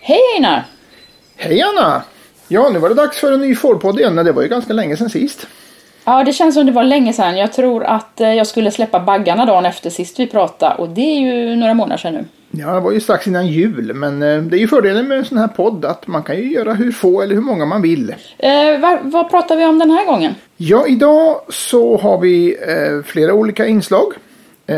Hej Einar! Hej Anna! Ja, nu var det dags för en ny fårpodd igen. Det var ju ganska länge sedan sist. Ja, det känns som det var länge sedan. Jag tror att eh, jag skulle släppa baggarna dagen efter sist vi pratade och det är ju några månader sedan nu. Ja, det var ju strax innan jul, men eh, det är ju fördelen med en sån här podd att man kan ju göra hur få eller hur många man vill. Eh, vad, vad pratar vi om den här gången? Ja, idag så har vi eh, flera olika inslag. Eh,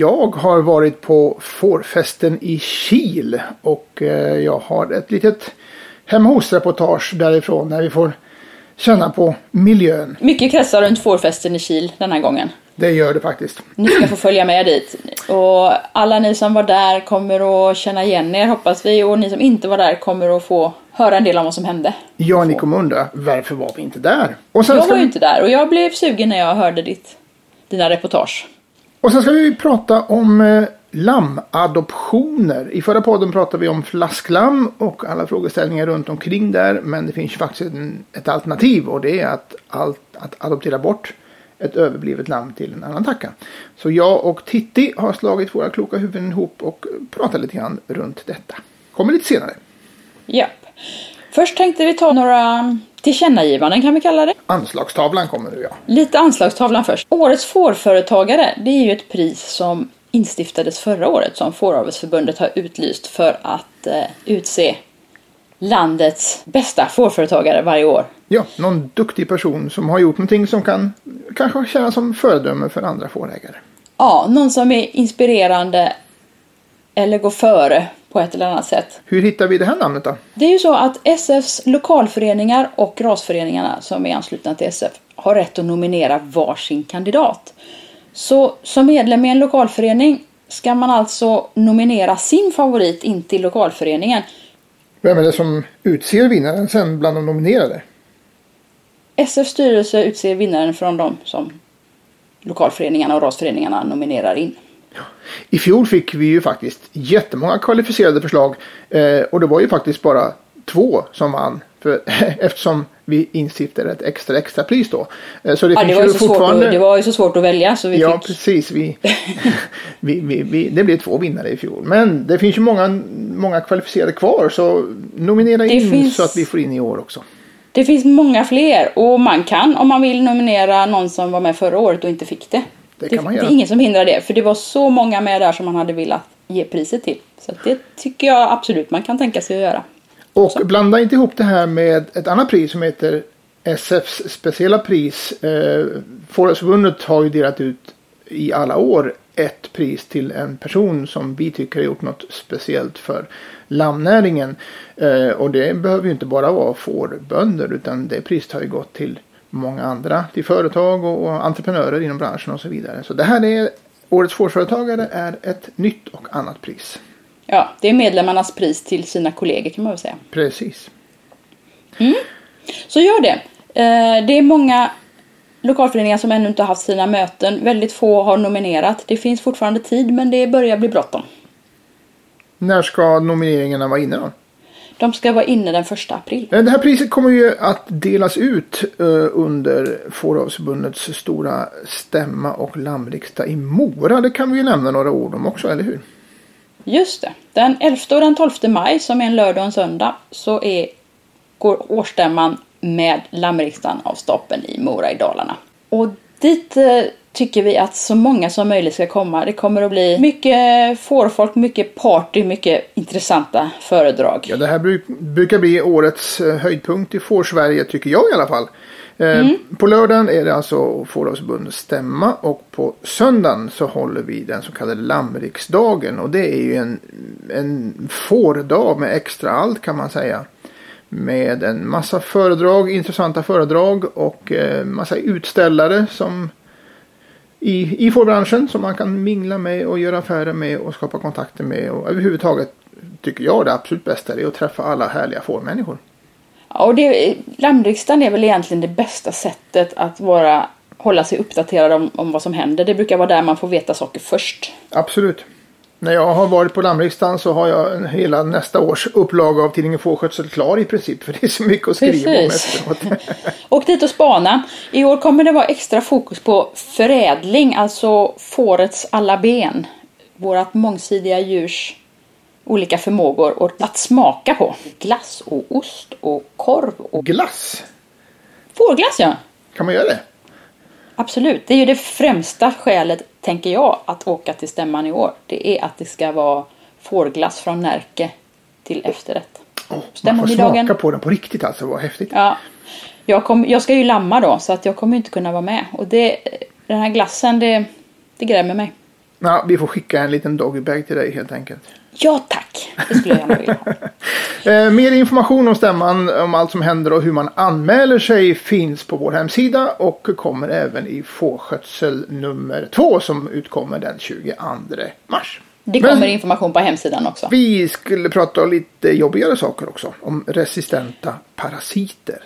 jag har varit på fårfesten i Kil och eh, jag har ett litet hemma hos-reportage därifrån när vi får känna på miljön. Mycket kretsar runt fårfesten i Kil den här gången. Det gör det faktiskt. Ni ska få följa med dit. Och alla ni som var där kommer att känna igen er hoppas vi och ni som inte var där kommer att få höra en del om vad som hände. Ja, ni kommer undra varför var vi inte där? Och sen Jag var ju inte där och jag blev sugen när jag hörde ditt, dina reportage. Och sen ska vi prata om eh, lamadoptioner. I förra podden pratade vi om flasklamm och alla frågeställningar runt omkring där. Men det finns ju faktiskt en, ett alternativ och det är att, allt, att adoptera bort ett överblivet lamm till en annan tacka. Så jag och Titti har slagit våra kloka huvuden ihop och pratat lite grann runt detta. Kommer lite senare. Japp. Först tänkte vi ta några tillkännagivanden kan vi kalla det. Anslagstavlan kommer nu ja. Lite anslagstavlan först. Årets fårföretagare, det är ju ett pris som instiftades förra året som Fåravelsförbundet har utlyst för att eh, utse landets bästa fårföretagare varje år. Ja, någon duktig person som har gjort någonting som kan kanske tjäna som föredöme för andra fårägare. Ja, någon som är inspirerande eller går före på ett eller annat sätt. Hur hittar vi det här namnet då? Det är ju så att SFs lokalföreningar och rasföreningarna som är anslutna till SF har rätt att nominera varsin kandidat. Så som medlem i en lokalförening ska man alltså nominera sin favorit in till lokalföreningen. Vem är det som utser vinnaren sen bland de nominerade? SFs styrelse utser vinnaren från de som lokalföreningarna och rasföreningarna nominerar in. I fjol fick vi ju faktiskt jättemånga kvalificerade förslag eh, och det var ju faktiskt bara två som vann. För, eftersom vi instiftade ett extra extra pris då. Eh, så det Ja, det, var ju så svårt fortfarande... att, det var ju så svårt att välja så vi Ja, fick... precis. Vi, vi, vi, vi, det blev två vinnare i fjol. Men det finns ju många, många kvalificerade kvar. Så nominera in finns- så att vi får in i år också. Det finns många fler och man kan om man vill nominera någon som var med förra året och inte fick det. Det kan man det göra. är ingen som hindrar det för det var så många med där som man hade velat ge priset till. Så det tycker jag absolut man kan tänka sig att göra. Och blanda inte ihop det här med ett annat pris som heter SFs speciella pris. Eh, Fårhusförbundet har ju delat ut i alla år ett pris till en person som vi tycker har gjort något speciellt för lammnäringen. Eh, och det behöver ju inte bara vara fårbönder utan det priset har ju gått till många andra, till företag och och entreprenörer inom branschen och så vidare. Så det här är Årets fårföretagare är ett nytt och annat pris. Ja, det är medlemmarnas pris till sina kollegor kan man väl säga. Precis. Så gör det. Eh, Det är många lokalföreningar som ännu inte har haft sina möten. Väldigt få har nominerat. Det finns fortfarande tid men det börjar bli bråttom. När ska nomineringarna vara inne då? De ska vara inne den första april. Eh, Det här priset kommer ju att delas ut eh, under Fåravsförbundets stora stämma och lammriksdag i Mora. Det kan vi ju nämna några ord om också, eller hur? Just det. Den 11 och den 12 maj som är en lördag och en söndag så är, går årsstämman med lammriksdagen av stapeln i Mora i Dalarna. Och dit eh, tycker vi att så många som möjligt ska komma. Det kommer att bli mycket fårfolk, mycket party, mycket intressanta föredrag. Ja, det här bruk, brukar bli årets eh, höjdpunkt i Fårsverige, tycker jag i alla fall. Eh, På lördagen är det alltså Fåravsförbundets stämma och på söndagen så håller vi den så kallade lammriksdagen. Och det är ju en, en fårdag med extra allt kan man säga. Med en massa föredrag, intressanta föredrag och eh, massa utställare som i, i fårbranschen som man kan mingla med och göra affärer med och skapa kontakter med. Och överhuvudtaget tycker jag det absolut bästa är att träffa alla härliga fårmänniskor. Och det, lammriksdagen är väl egentligen det bästa sättet att vara, hålla sig uppdaterad om, om vad som händer. Det brukar vara där man får veta saker först. Absolut. När jag har varit på lammriksdagen så har jag hela nästa års upplaga av tidningen Fårskötsel klar i princip. För det är så mycket att skriva om efteråt. Åk dit och spana. I år kommer det vara extra fokus på förädling, alltså fårets alla ben. Vårat mångsidiga djurs olika förmågor och att smaka på. Glass och ost och korv. Och... Glass? Fårglass ja. Kan man göra det? Absolut. Det är ju det främsta skälet, tänker jag, att åka till stämman i år. Det är att det ska vara fårglass från Närke till efterrätt. Oh, man får smaka på den på riktigt alltså, vad häftigt. Ja. Jag, kom, jag ska ju lamma då, så att jag kommer inte kunna vara med. Och det, den här glassen, det, det grämer mig. Ja, vi får skicka en liten doggybag till dig helt enkelt. Ja tack, det skulle jag gärna vilja ha. Eh, mer information om stämman, om allt som händer och hur man anmäler sig finns på vår hemsida och kommer även i fårskötsel nummer två som utkommer den 22 mars. Det kommer Men information på hemsidan också. Vi skulle prata om lite jobbigare saker också. Om resistenta parasiter.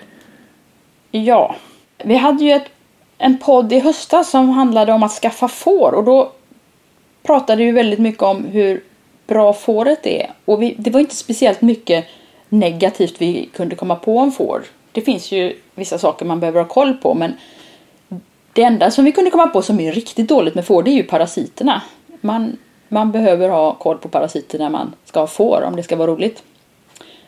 Ja, vi hade ju ett, en podd i höstas som handlade om att skaffa får och då pratade vi väldigt mycket om hur bra fåret är. Och vi, det var inte speciellt mycket negativt vi kunde komma på om får. Det finns ju vissa saker man behöver ha koll på men det enda som vi kunde komma på som är riktigt dåligt med får det är ju parasiterna. Man, man behöver ha koll på parasiter när man ska ha får om det ska vara roligt.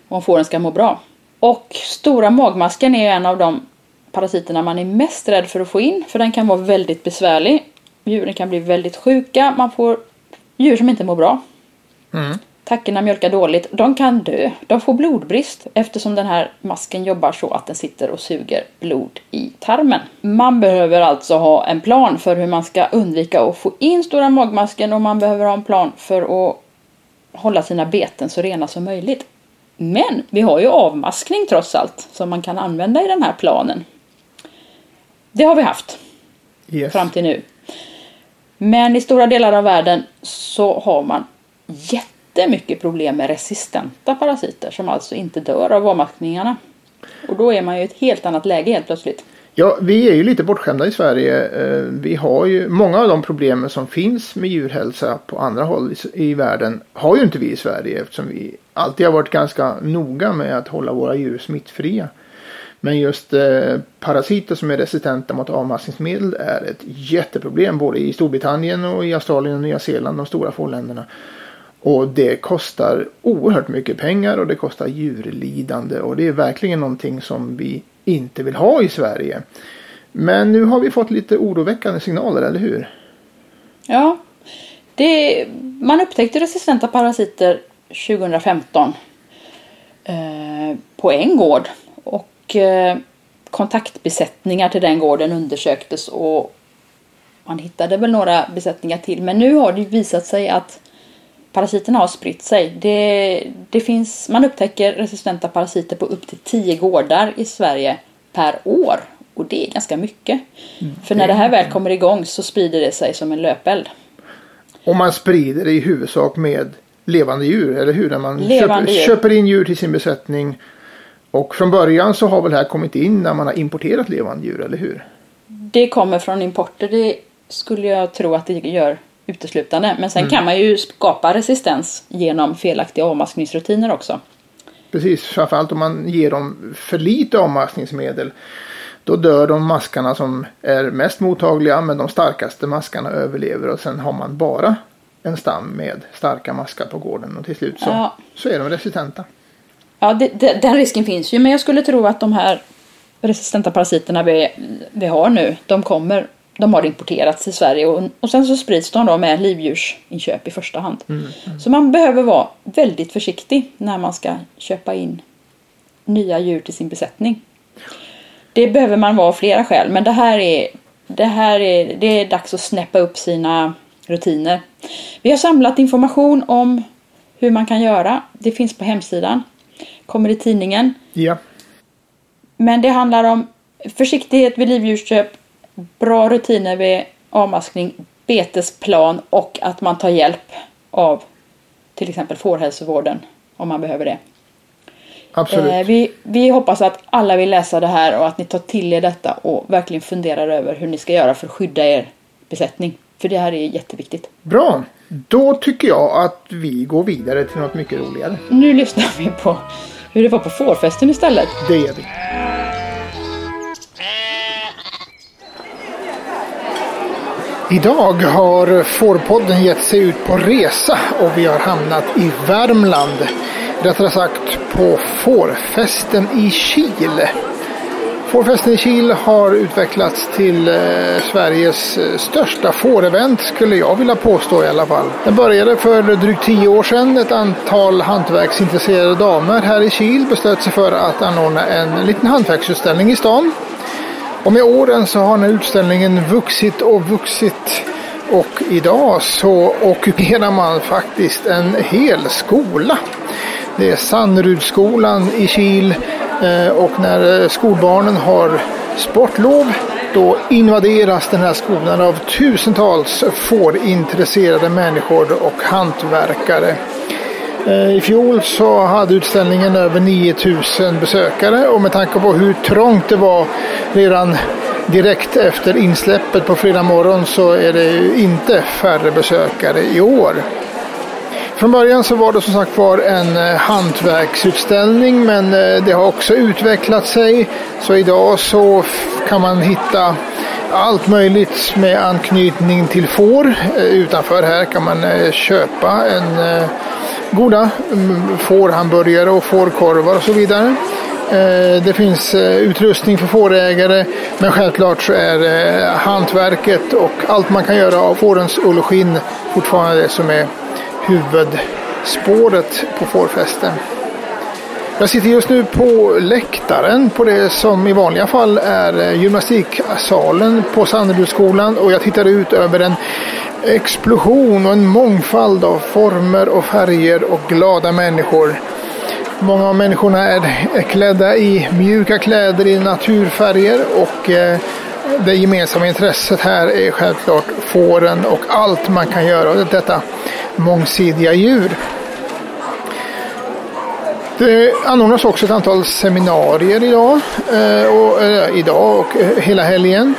Om fåren ska må bra. Och stora magmasken är en av de parasiterna man är mest rädd för att få in för den kan vara väldigt besvärlig. Djuren kan bli väldigt sjuka, man får djur som inte mår bra. Mm. Tackorna mjölkar dåligt. De kan dö. De får blodbrist eftersom den här masken jobbar så att den sitter och suger blod i tarmen. Man behöver alltså ha en plan för hur man ska undvika att få in stora magmasken och man behöver ha en plan för att hålla sina beten så rena som möjligt. Men vi har ju avmaskning trots allt som man kan använda i den här planen. Det har vi haft yes. fram till nu. Men i stora delar av världen så har man jättemycket problem med resistenta parasiter som alltså inte dör av avmaskningarna. Och då är man ju i ett helt annat läge helt plötsligt. Ja, vi är ju lite bortskämda i Sverige. Eh, vi har ju många av de problemen som finns med djurhälsa på andra håll i världen har ju inte vi i Sverige eftersom vi alltid har varit ganska noga med att hålla våra djur smittfria. Men just eh, parasiter som är resistenta mot avmaskningsmedel är ett jätteproblem både i Storbritannien och i Australien och Nya Zeeland, de stora fårländerna. Och det kostar oerhört mycket pengar och det kostar djurlidande och det är verkligen någonting som vi inte vill ha i Sverige. Men nu har vi fått lite oroväckande signaler, eller hur? Ja, det, man upptäckte resistenta parasiter 2015 eh, på en gård och eh, kontaktbesättningar till den gården undersöktes och man hittade väl några besättningar till men nu har det visat sig att parasiterna har spritt sig. Det, det finns, man upptäcker resistenta parasiter på upp till 10 gårdar i Sverige per år. Och det är ganska mycket. Mm, För när det här väl kommer igång så sprider det sig som en löpeld. Och man sprider det i huvudsak med levande djur, eller hur? När man köper, köper in djur till sin besättning. Och från början så har väl det här kommit in när man har importerat levande djur, eller hur? Det kommer från importer, det skulle jag tro att det gör uteslutande. Men sen mm. kan man ju skapa resistens genom felaktiga avmaskningsrutiner också. Precis, framförallt om man ger dem för lite avmaskningsmedel. Då dör de maskarna som är mest mottagliga men de starkaste maskarna överlever och sen har man bara en stam med starka maskar på gården och till slut så, ja. så är de resistenta. Ja, det, det, den risken finns ju men jag skulle tro att de här resistenta parasiterna vi, vi har nu, de kommer de har importerats till Sverige och, och sen så sprids de då med livdjursinköp i första hand. Mm, mm. Så man behöver vara väldigt försiktig när man ska köpa in nya djur till sin besättning. Det behöver man vara av flera skäl men det här är, det här är, det är dags att snäppa upp sina rutiner. Vi har samlat information om hur man kan göra. Det finns på hemsidan. Kommer i tidningen. Ja. Men det handlar om försiktighet vid livdjursköp, bra rutiner vid avmaskning, betesplan och att man tar hjälp av till exempel fårhälsovården om man behöver det. Absolut. Eh, vi, vi hoppas att alla vill läsa det här och att ni tar till er detta och verkligen funderar över hur ni ska göra för att skydda er besättning. För det här är jätteviktigt. Bra! Då tycker jag att vi går vidare till något mycket roligare. Nu lyssnar vi på hur det var på fårfesten istället. Det gör vi. Idag har Fårpodden gett sig ut på resa och vi har hamnat i Värmland. Rättare sagt på fårfesten i Kil. Fårfesten i Kil har utvecklats till eh, Sveriges eh, största fårevent skulle jag vilja påstå i alla fall. Den började för drygt tio år sedan. Ett antal hantverksintresserade damer här i Kil beslöt sig för att anordna en liten hantverksutställning i stan. Och med åren så har den här utställningen vuxit och vuxit. Och idag så ockuperar man faktiskt en hel skola. Det är Sandrudsskolan i Kil eh, och när skolbarnen har sportlov då invaderas den här skolan av tusentals fårintresserade människor och hantverkare. Eh, I fjol så hade utställningen över 9000 besökare och med tanke på hur trångt det var redan direkt efter insläppet på fredag morgon så är det inte färre besökare i år. Från början så var det som sagt var en eh, hantverksutställning men eh, det har också utvecklat sig. Så idag så kan man hitta allt möjligt med anknytning till får. Utanför här kan man köpa en goda mm, fårhamburgare och fårkorvar och så vidare. Eh, det finns eh, utrustning för fårägare men självklart så är eh, hantverket och allt man kan göra av fårens ull och skinn fortfarande det som är huvudspåret på fårfesten. Jag sitter just nu på läktaren på det som i vanliga fall är eh, gymnastiksalen på Sannerudsskolan. och jag tittar ut över en explosion och en mångfald av former och färger och glada människor. Många av människorna är klädda i mjuka kläder i naturfärger och eh, det gemensamma intresset här är självklart fåren och allt man kan göra av detta mångsidiga djur. Det eh, anordnas också ett antal seminarier idag eh, och, eh, idag och hela helgen.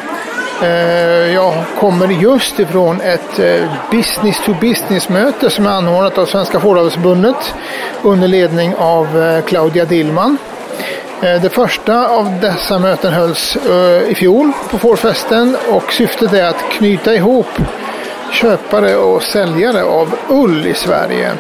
Jag kommer just ifrån ett business to business möte som är anordnat av Svenska Fåravelsförbundet under ledning av Claudia Dillman. Det första av dessa möten hölls i fjol på fårfesten och syftet är att knyta ihop köpare och säljare av ull i Sverige.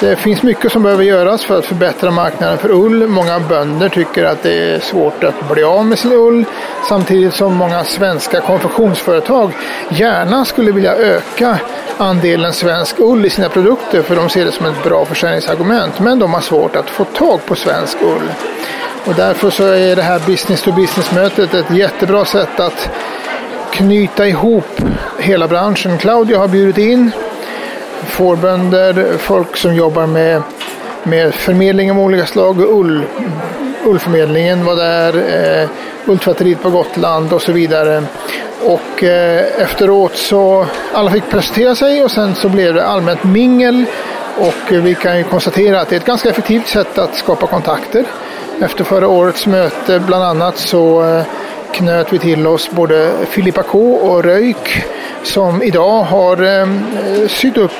Det finns mycket som behöver göras för att förbättra marknaden för ull. Många bönder tycker att det är svårt att bli av med sin ull. Samtidigt som många svenska konfektionsföretag gärna skulle vilja öka andelen svensk ull i sina produkter för de ser det som ett bra försäljningsargument. Men de har svårt att få tag på svensk ull. Och därför så är det här business to business mötet ett jättebra sätt att knyta ihop hela branschen. Claudia har bjudit in fårbönder, folk som jobbar med, med förmedling av olika slag, ull, ullförmedlingen var där, eh, ulltvätteriet på Gotland och så vidare. Och eh, efteråt så alla fick presentera sig och sen så blev det allmänt mingel och vi kan ju konstatera att det är ett ganska effektivt sätt att skapa kontakter. Efter förra årets möte bland annat så eh, knöt vi till oss både Filippa K och Röjk som idag har eh, sytt upp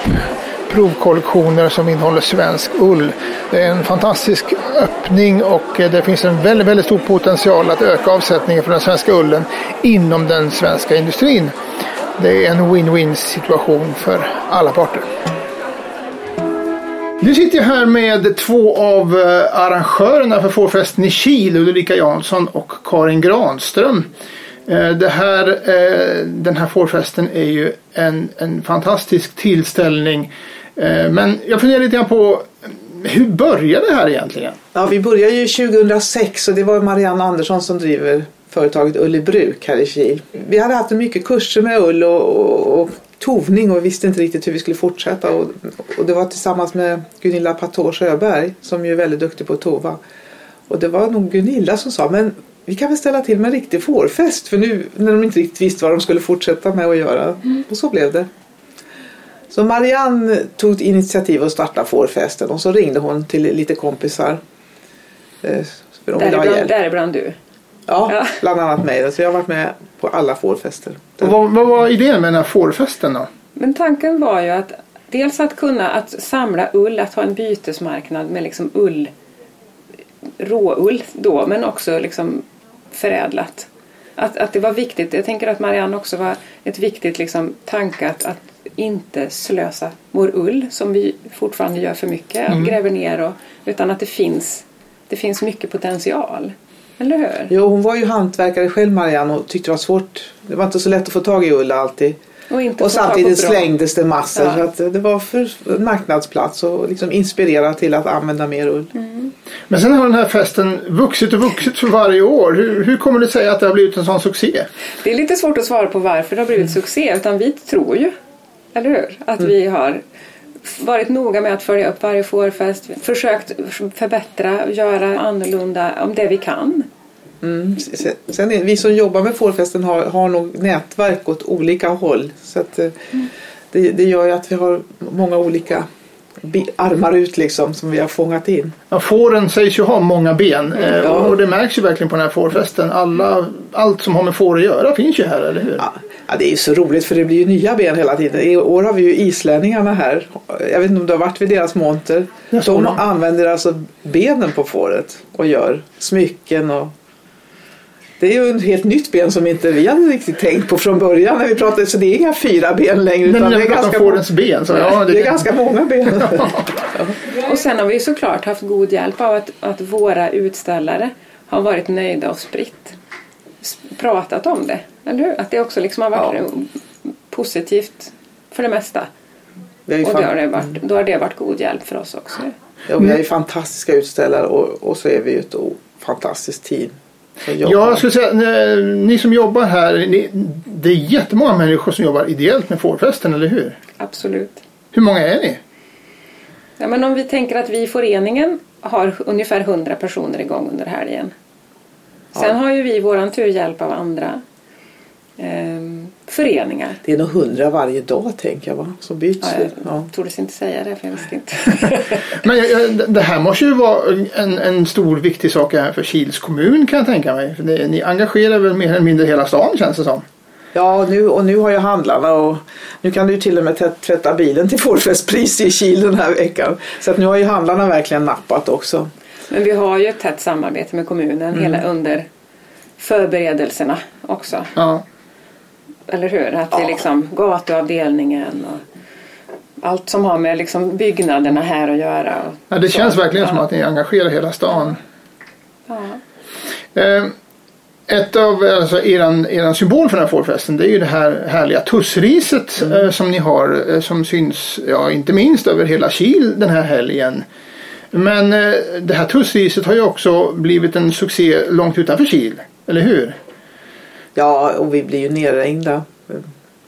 provkollektioner som innehåller svensk ull. Det är en fantastisk öppning och eh, det finns en väldigt, väldigt stor potential att öka avsättningen för den svenska ullen inom den svenska industrin. Det är en win-win situation för alla parter. Nu sitter jag här med två av eh, arrangörerna för fårfesten i Kil, Ulrika Jansson och Karin Granström. Eh, det här, eh, den här fårfesten är ju en, en fantastisk tillställning. Men jag funderar lite grann på hur började det här egentligen? Ja, vi började ju 2006 och det var Marianne Andersson som driver företaget Ull i Bruk här i Kil. Vi hade haft mycket kurser med ull och, och, och tovning och visste inte riktigt hur vi skulle fortsätta. Och, och det var tillsammans med Gunilla Patå Sjöberg som ju är väldigt duktig på att tova. Och det var nog Gunilla som sa men vi kan väl ställa till med en riktig fårfest för nu när de inte riktigt visste vad de skulle fortsätta med att göra. Mm. Och så blev det. Så Marianne tog initiativ att starta fårfesten och så ringde hon till lite kompisar. Eh, däribland, däribland du? Ja, ja, bland annat mig. Så jag har varit med på alla fårfester. Och vad, vad var idén med den här fårfesten då? Men tanken var ju att dels att kunna att samla ull, att ha en bytesmarknad med liksom ull, råull då, men också liksom förädlat. Att, att det var viktigt, jag tänker att Marianne också var ett viktigt liksom, tanke att, att inte slösa vår ull som vi fortfarande gör för mycket, mm. gräver ner och, utan att det finns, det finns mycket potential. Eller hur? Jo, hon var ju hantverkare själv Marianne och tyckte det var svårt. Det var inte så lätt att få tag i ull alltid. Och, och samtidigt slängdes det massor. Ja. Så att det var för marknadsplats och liksom inspirera till att använda mer ull. Mm. Men sen har den här festen vuxit och vuxit för varje år. Hur, hur kommer det sig att det har blivit en sån succé? Det är lite svårt att svara på varför det har blivit succé. Utan vi tror ju, eller hur? Att mm. vi har varit noga med att följa upp varje fårfest. Försökt förbättra, göra annorlunda om det vi kan. Mm. Sen är, vi som jobbar med fårfesten har, har nog nätverk åt olika håll. Så att, mm. det, det gör ju att vi har många olika armar ut liksom som vi har fångat in. Ja, fåren sägs ju ha många ben mm, ja. och det märks ju verkligen på den här fårfesten. Alla, allt som har med får att göra finns ju här, eller hur? Ja. Ja, det är ju så roligt för det blir ju nya ben hela tiden. I år har vi ju islänningarna här. Jag vet inte om du har varit vid deras monter. De använder alltså benen på fåret och gör smycken och det är ju ett helt nytt ben som inte vi hade riktigt tänkt på från början när vi pratade. Så det är inga fyra ben längre. utan det är, ganska, fårens ben, så ja, det, det är ganska många ben. ja. Och sen har vi såklart haft god hjälp av att, att våra utställare har varit nöjda och spritt pratat om det. Eller hur? Att det också liksom har varit ja. positivt för det mesta. och då har, det varit, då har det varit god hjälp för oss också. Ja, vi är ju fantastiska utställare och, och så är vi ju ett fantastiskt team. Ja, jag skulle säga ni som jobbar här, ni, det är jättemånga människor som jobbar ideellt med fårfesten, eller hur? Absolut. Hur många är ni? Ja, men om vi tänker att vi i föreningen har ungefär 100 personer igång under helgen. Sen ja. har ju vi våran tur hjälp av andra eh, föreningar. Det är nog hundra varje dag tänker jag va? Som byts. Ja, jag ja. tordes inte säga det för jag visste inte. Men det här måste ju vara en, en stor viktig sak för Kils kommun kan jag tänka mig. För det, ni engagerar väl mer eller mindre hela stan känns det som. Ja, nu, och nu har ju handlarna och nu kan du till och med tvätta bilen till fårfestpris i Kil den här veckan. Så att nu har ju handlarna verkligen nappat också. Men vi har ju ett tätt samarbete med kommunen mm. hela under förberedelserna också. Ja. Eller hur? Att det är liksom gatuavdelningen och allt som har med liksom byggnaderna här att göra. Ja, det så. känns verkligen ja. som att ni engagerar hela stan. Ja. Eh, ett av alltså, eran, eran symbol för den här fårfesten det är ju det här härliga tussriset mm. eh, som ni har eh, som syns, ja inte minst över hela Kil den här helgen. Men eh, det här tussriset har ju också blivit en succé långt utanför Kil, eller hur? Ja, och vi blir ju nerringda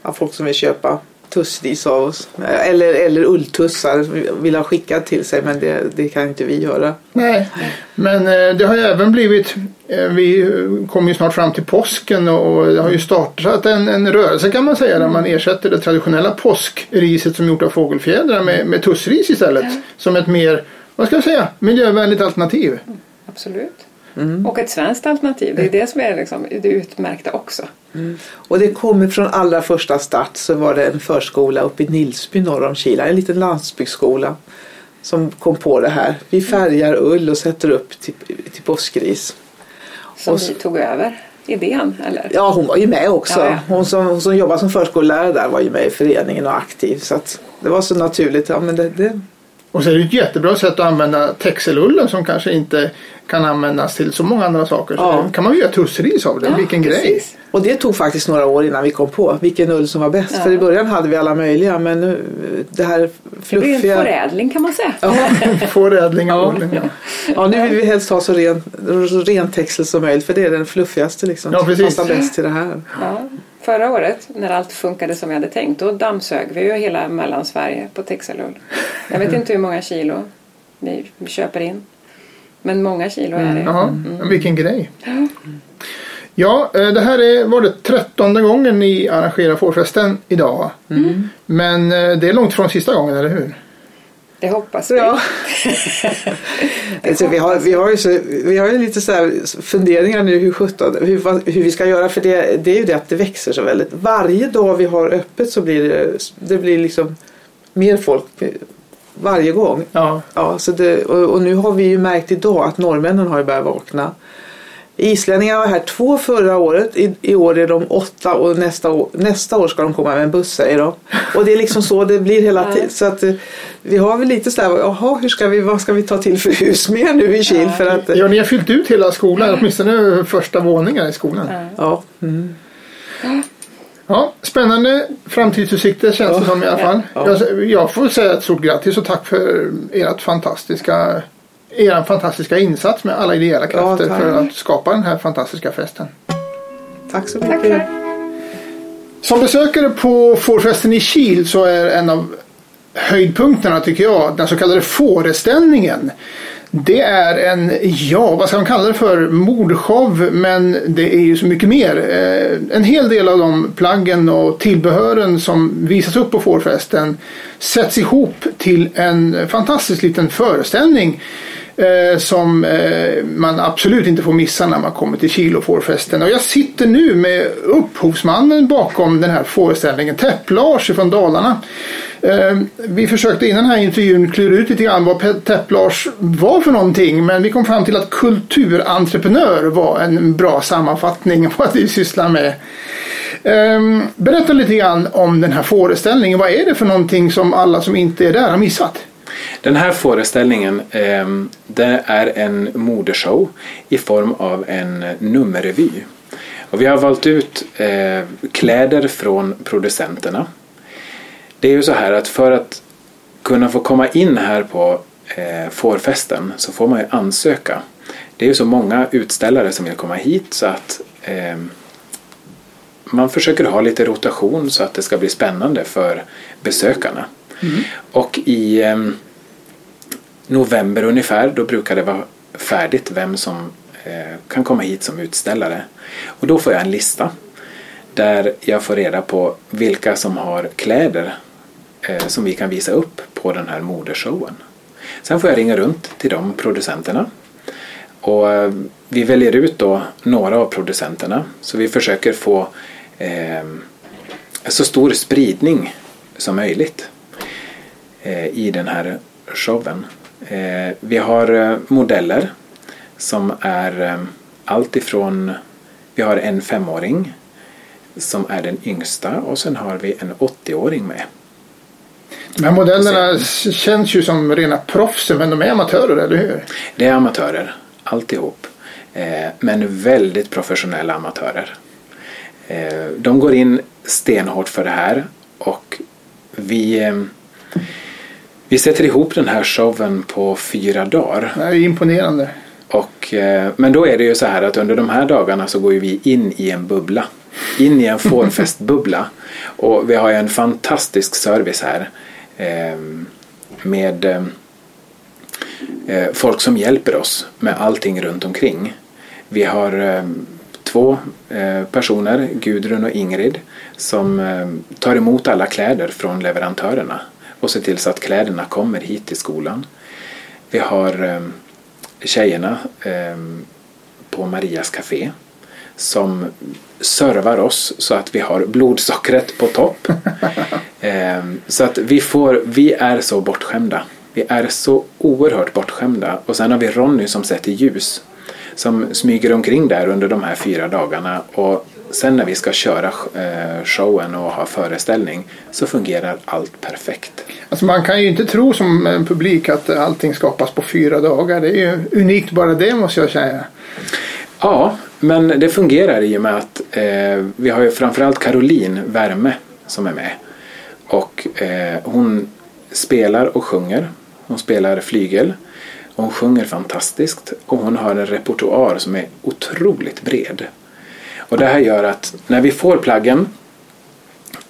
av folk som vill köpa tussris av oss. Eller, eller ulltussar vill ha skickat till sig men det, det kan inte vi göra. Nej, men eh, det har ju även blivit eh, vi kommer ju snart fram till påsken och det har ju startat en, en rörelse kan man säga där man ersätter det traditionella påskriset som är gjort av fågelfjädrar med, med tussris istället. Som ett mer, vad ska jag säga, miljövänligt alternativ. Absolut. Mm. Och ett svenskt alternativ. Det är det som är liksom det utmärkta också. Mm. Och det kommer från allra första start så var det en förskola uppe i Nilsby norr om Kila. En liten landsbygdsskola som kom på det här. Vi färgar ull och sätter upp till, till påskris. Som och så, vi tog över idén eller? Ja hon var ju med också. Ja, ja. Hon, som, hon som jobbar som förskollärare där var ju med i föreningen och aktiv. Så det var så naturligt. Ja, men det, det och så är det ett jättebra sätt att använda texelullen som kanske inte kan användas till så många andra saker. Ja. Så kan man ju göra tussris av det. Ja, Vilken precis. grej! Och det tog faktiskt några år innan vi kom på vilken ull som var bäst. Ja. För i början hade vi alla möjliga men nu det här fluffiga... Det blir en förädling kan man säga. Ja, förädling av ullen. Ja. ja, nu vill vi helst ha så ren, så ren texel som möjligt för det är den fluffigaste liksom. Ja, precis. Passar bäst till det här. Ja. Förra året när allt funkade som vi hade tänkt då dammsög vi ju hela Mellansverige på texelull. Jag vet inte hur många kilo vi köper in. Men många kilo är det. Mm. mm. Vilken grej. Ja, eh, det här är, var det trettonde gången ni arrangerar fårfesten idag. Mm. Men eh, det är långt från sista gången, eller hur? Det hoppas vi. Ja. alltså, vi, har, vi, har ju så, vi har ju lite så funderingar nu hur, 17, hur, hur vi ska göra för det, det är ju det att det växer så väldigt. Varje dag vi har öppet så blir det, det blir liksom mer folk varje gång. Ja. Ja, så det, och, och nu har vi ju märkt idag att norrmännen har ju börjat vakna. Islänningarna var här två förra året. I, I år är de åtta och nästa år, nästa år ska de komma med en buss säger de. Och det är liksom så det blir hela tiden. Så att eh, vi har väl lite sådär, jaha hur ska vi, vad ska vi ta till för hus mer nu i Kil? För att, ja, ni har fyllt ut hela skolan, åtminstone första våningen i skolan. ja, mm. Ja, spännande framtidsutsikter känns det som i alla fall. Ja. Jag, jag får säga ett stort grattis och tack för ert fantastiska er fantastiska insats med alla ideella krafter tack. för att skapa den här fantastiska festen. tack så mycket. Som besökare på fårfesten i Kil så är en av höjdpunkterna tycker jag den så kallade fåreställningen. Det är en, ja vad ska man kalla det för, mordshow men det är ju så mycket mer. Eh, En hel del av de plaggen och tillbehören som visas upp på fårfesten sätts ihop till en fantastisk liten föreställning eh, som eh, man absolut inte får missa när man kommer till Kilo fårfesten. Och jag sitter nu med upphovsmannen bakom den här föreställningen, Täpp-Lars från Dalarna. Eh, vi försökte innan den här intervjun klura ut lite grann vad Pe- Täpp-Lars var för någonting men vi kom fram till att kulturentreprenör var en bra sammanfattning på vad vi sysslar med. Eh, berätta lite grann om den här föreställningen. Vad är det för någonting som alla som inte är där har missat? Den här föreställningen eh, det är en modeshow i form av en nummerrevy. Och vi har valt ut eh, kläder från producenterna. Det är ju så här att för att kunna få komma in här på eh, fårfesten så får man ju ansöka. Det är ju så många utställare som vill komma hit så att eh, man försöker ha lite rotation så att det ska bli spännande för besökarna. Och i eh, november ungefär då brukar det vara färdigt vem som eh, kan komma hit som utställare. Och då får jag en lista där jag får reda på vilka som har kläder eh, som vi kan visa upp på den här modeshowen. Sen får jag ringa runt till de producenterna och eh, vi väljer ut då några av producenterna så vi försöker få eh, så stor spridning som möjligt eh, i den här showen. Eh, vi har eh, modeller som är eh, allt ifrån vi har en femåring som är den yngsta och sen har vi en 80-åring med. De här modellerna känns ju som rena proffs men de är amatörer, eller hur? Det är amatörer alltihop. Men väldigt professionella amatörer. De går in stenhårt för det här och vi, vi sätter ihop den här showen på fyra dagar. Det är imponerande. Och, eh, men då är det ju så här att under de här dagarna så går ju vi in i en bubbla. In i en fårfestbubbla. Och vi har ju en fantastisk service här. Eh, med eh, folk som hjälper oss med allting runt omkring. Vi har två personer, Gudrun och Ingrid, som tar emot alla kläder från leverantörerna och ser till så att kläderna kommer hit till skolan. Vi har eh, tjejerna eh, på Marias Café som servar oss så att vi har blodsockret på topp. eh, så att vi, får, vi är så bortskämda. Vi är så oerhört bortskämda. Och sen har vi Ronny som sätter ljus. Som smyger omkring där under de här fyra dagarna. Och sen när vi ska köra eh, showen och ha föreställning så fungerar allt perfekt. Alltså man kan ju inte tro som en publik att allting skapas på fyra dagar. Det är ju unikt bara det måste jag säga. Ja, men det fungerar i och med att eh, vi har ju framförallt Caroline Värme som är med. Och eh, hon spelar och sjunger. Hon spelar flygel. Hon sjunger fantastiskt och hon har en repertoar som är otroligt bred. Och det här gör att när vi får plaggen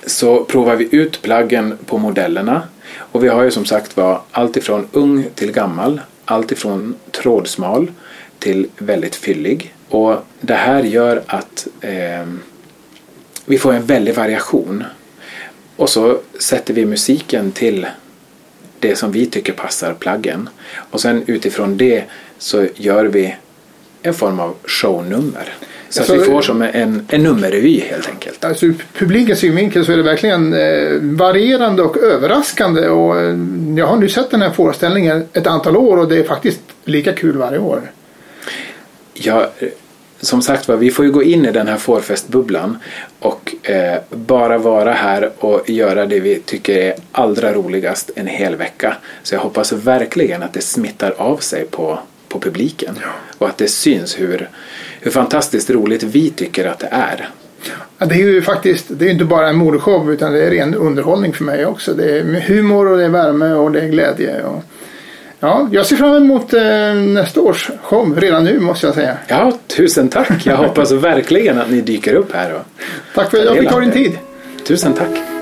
så provar vi ut plaggen på modellerna. Och vi har ju som sagt var allt ifrån ung till gammal. Allt ifrån trådsmal till väldigt fyllig. Och det här gör att eh, vi får en väldig variation. Och så sätter vi musiken till det som vi tycker passar plaggen. Och sen utifrån det så gör vi en form av shownummer. Så att Så- vi får som en, en nummerrevy helt enkelt. Alltså ur publikens synvinkel så är det verkligen eh, varierande och överraskande. Och, eh, jag har nu sett den här föreställningen ett antal år och det är faktiskt lika kul varje år. Ja, eh, som sagt var, vi får ju gå in i den här fårfestbubblan och eh, bara vara här och göra det vi tycker är allra roligast en hel vecka. Så jag hoppas verkligen att det smittar av sig på, på publiken och att det syns hur, hur fantastiskt roligt vi tycker att det är. Ja, det är ju faktiskt, det är inte bara en modeshow utan det är ren underhållning för mig också. Det är humor och det är värme och det är glädje. Och, ja, jag ser fram emot eh, nästa års show redan nu måste jag säga. Ja, tusen tack! Jag hoppas verkligen att ni dyker upp här. Och Tack för att jag fick ta din tid. Tusen tack!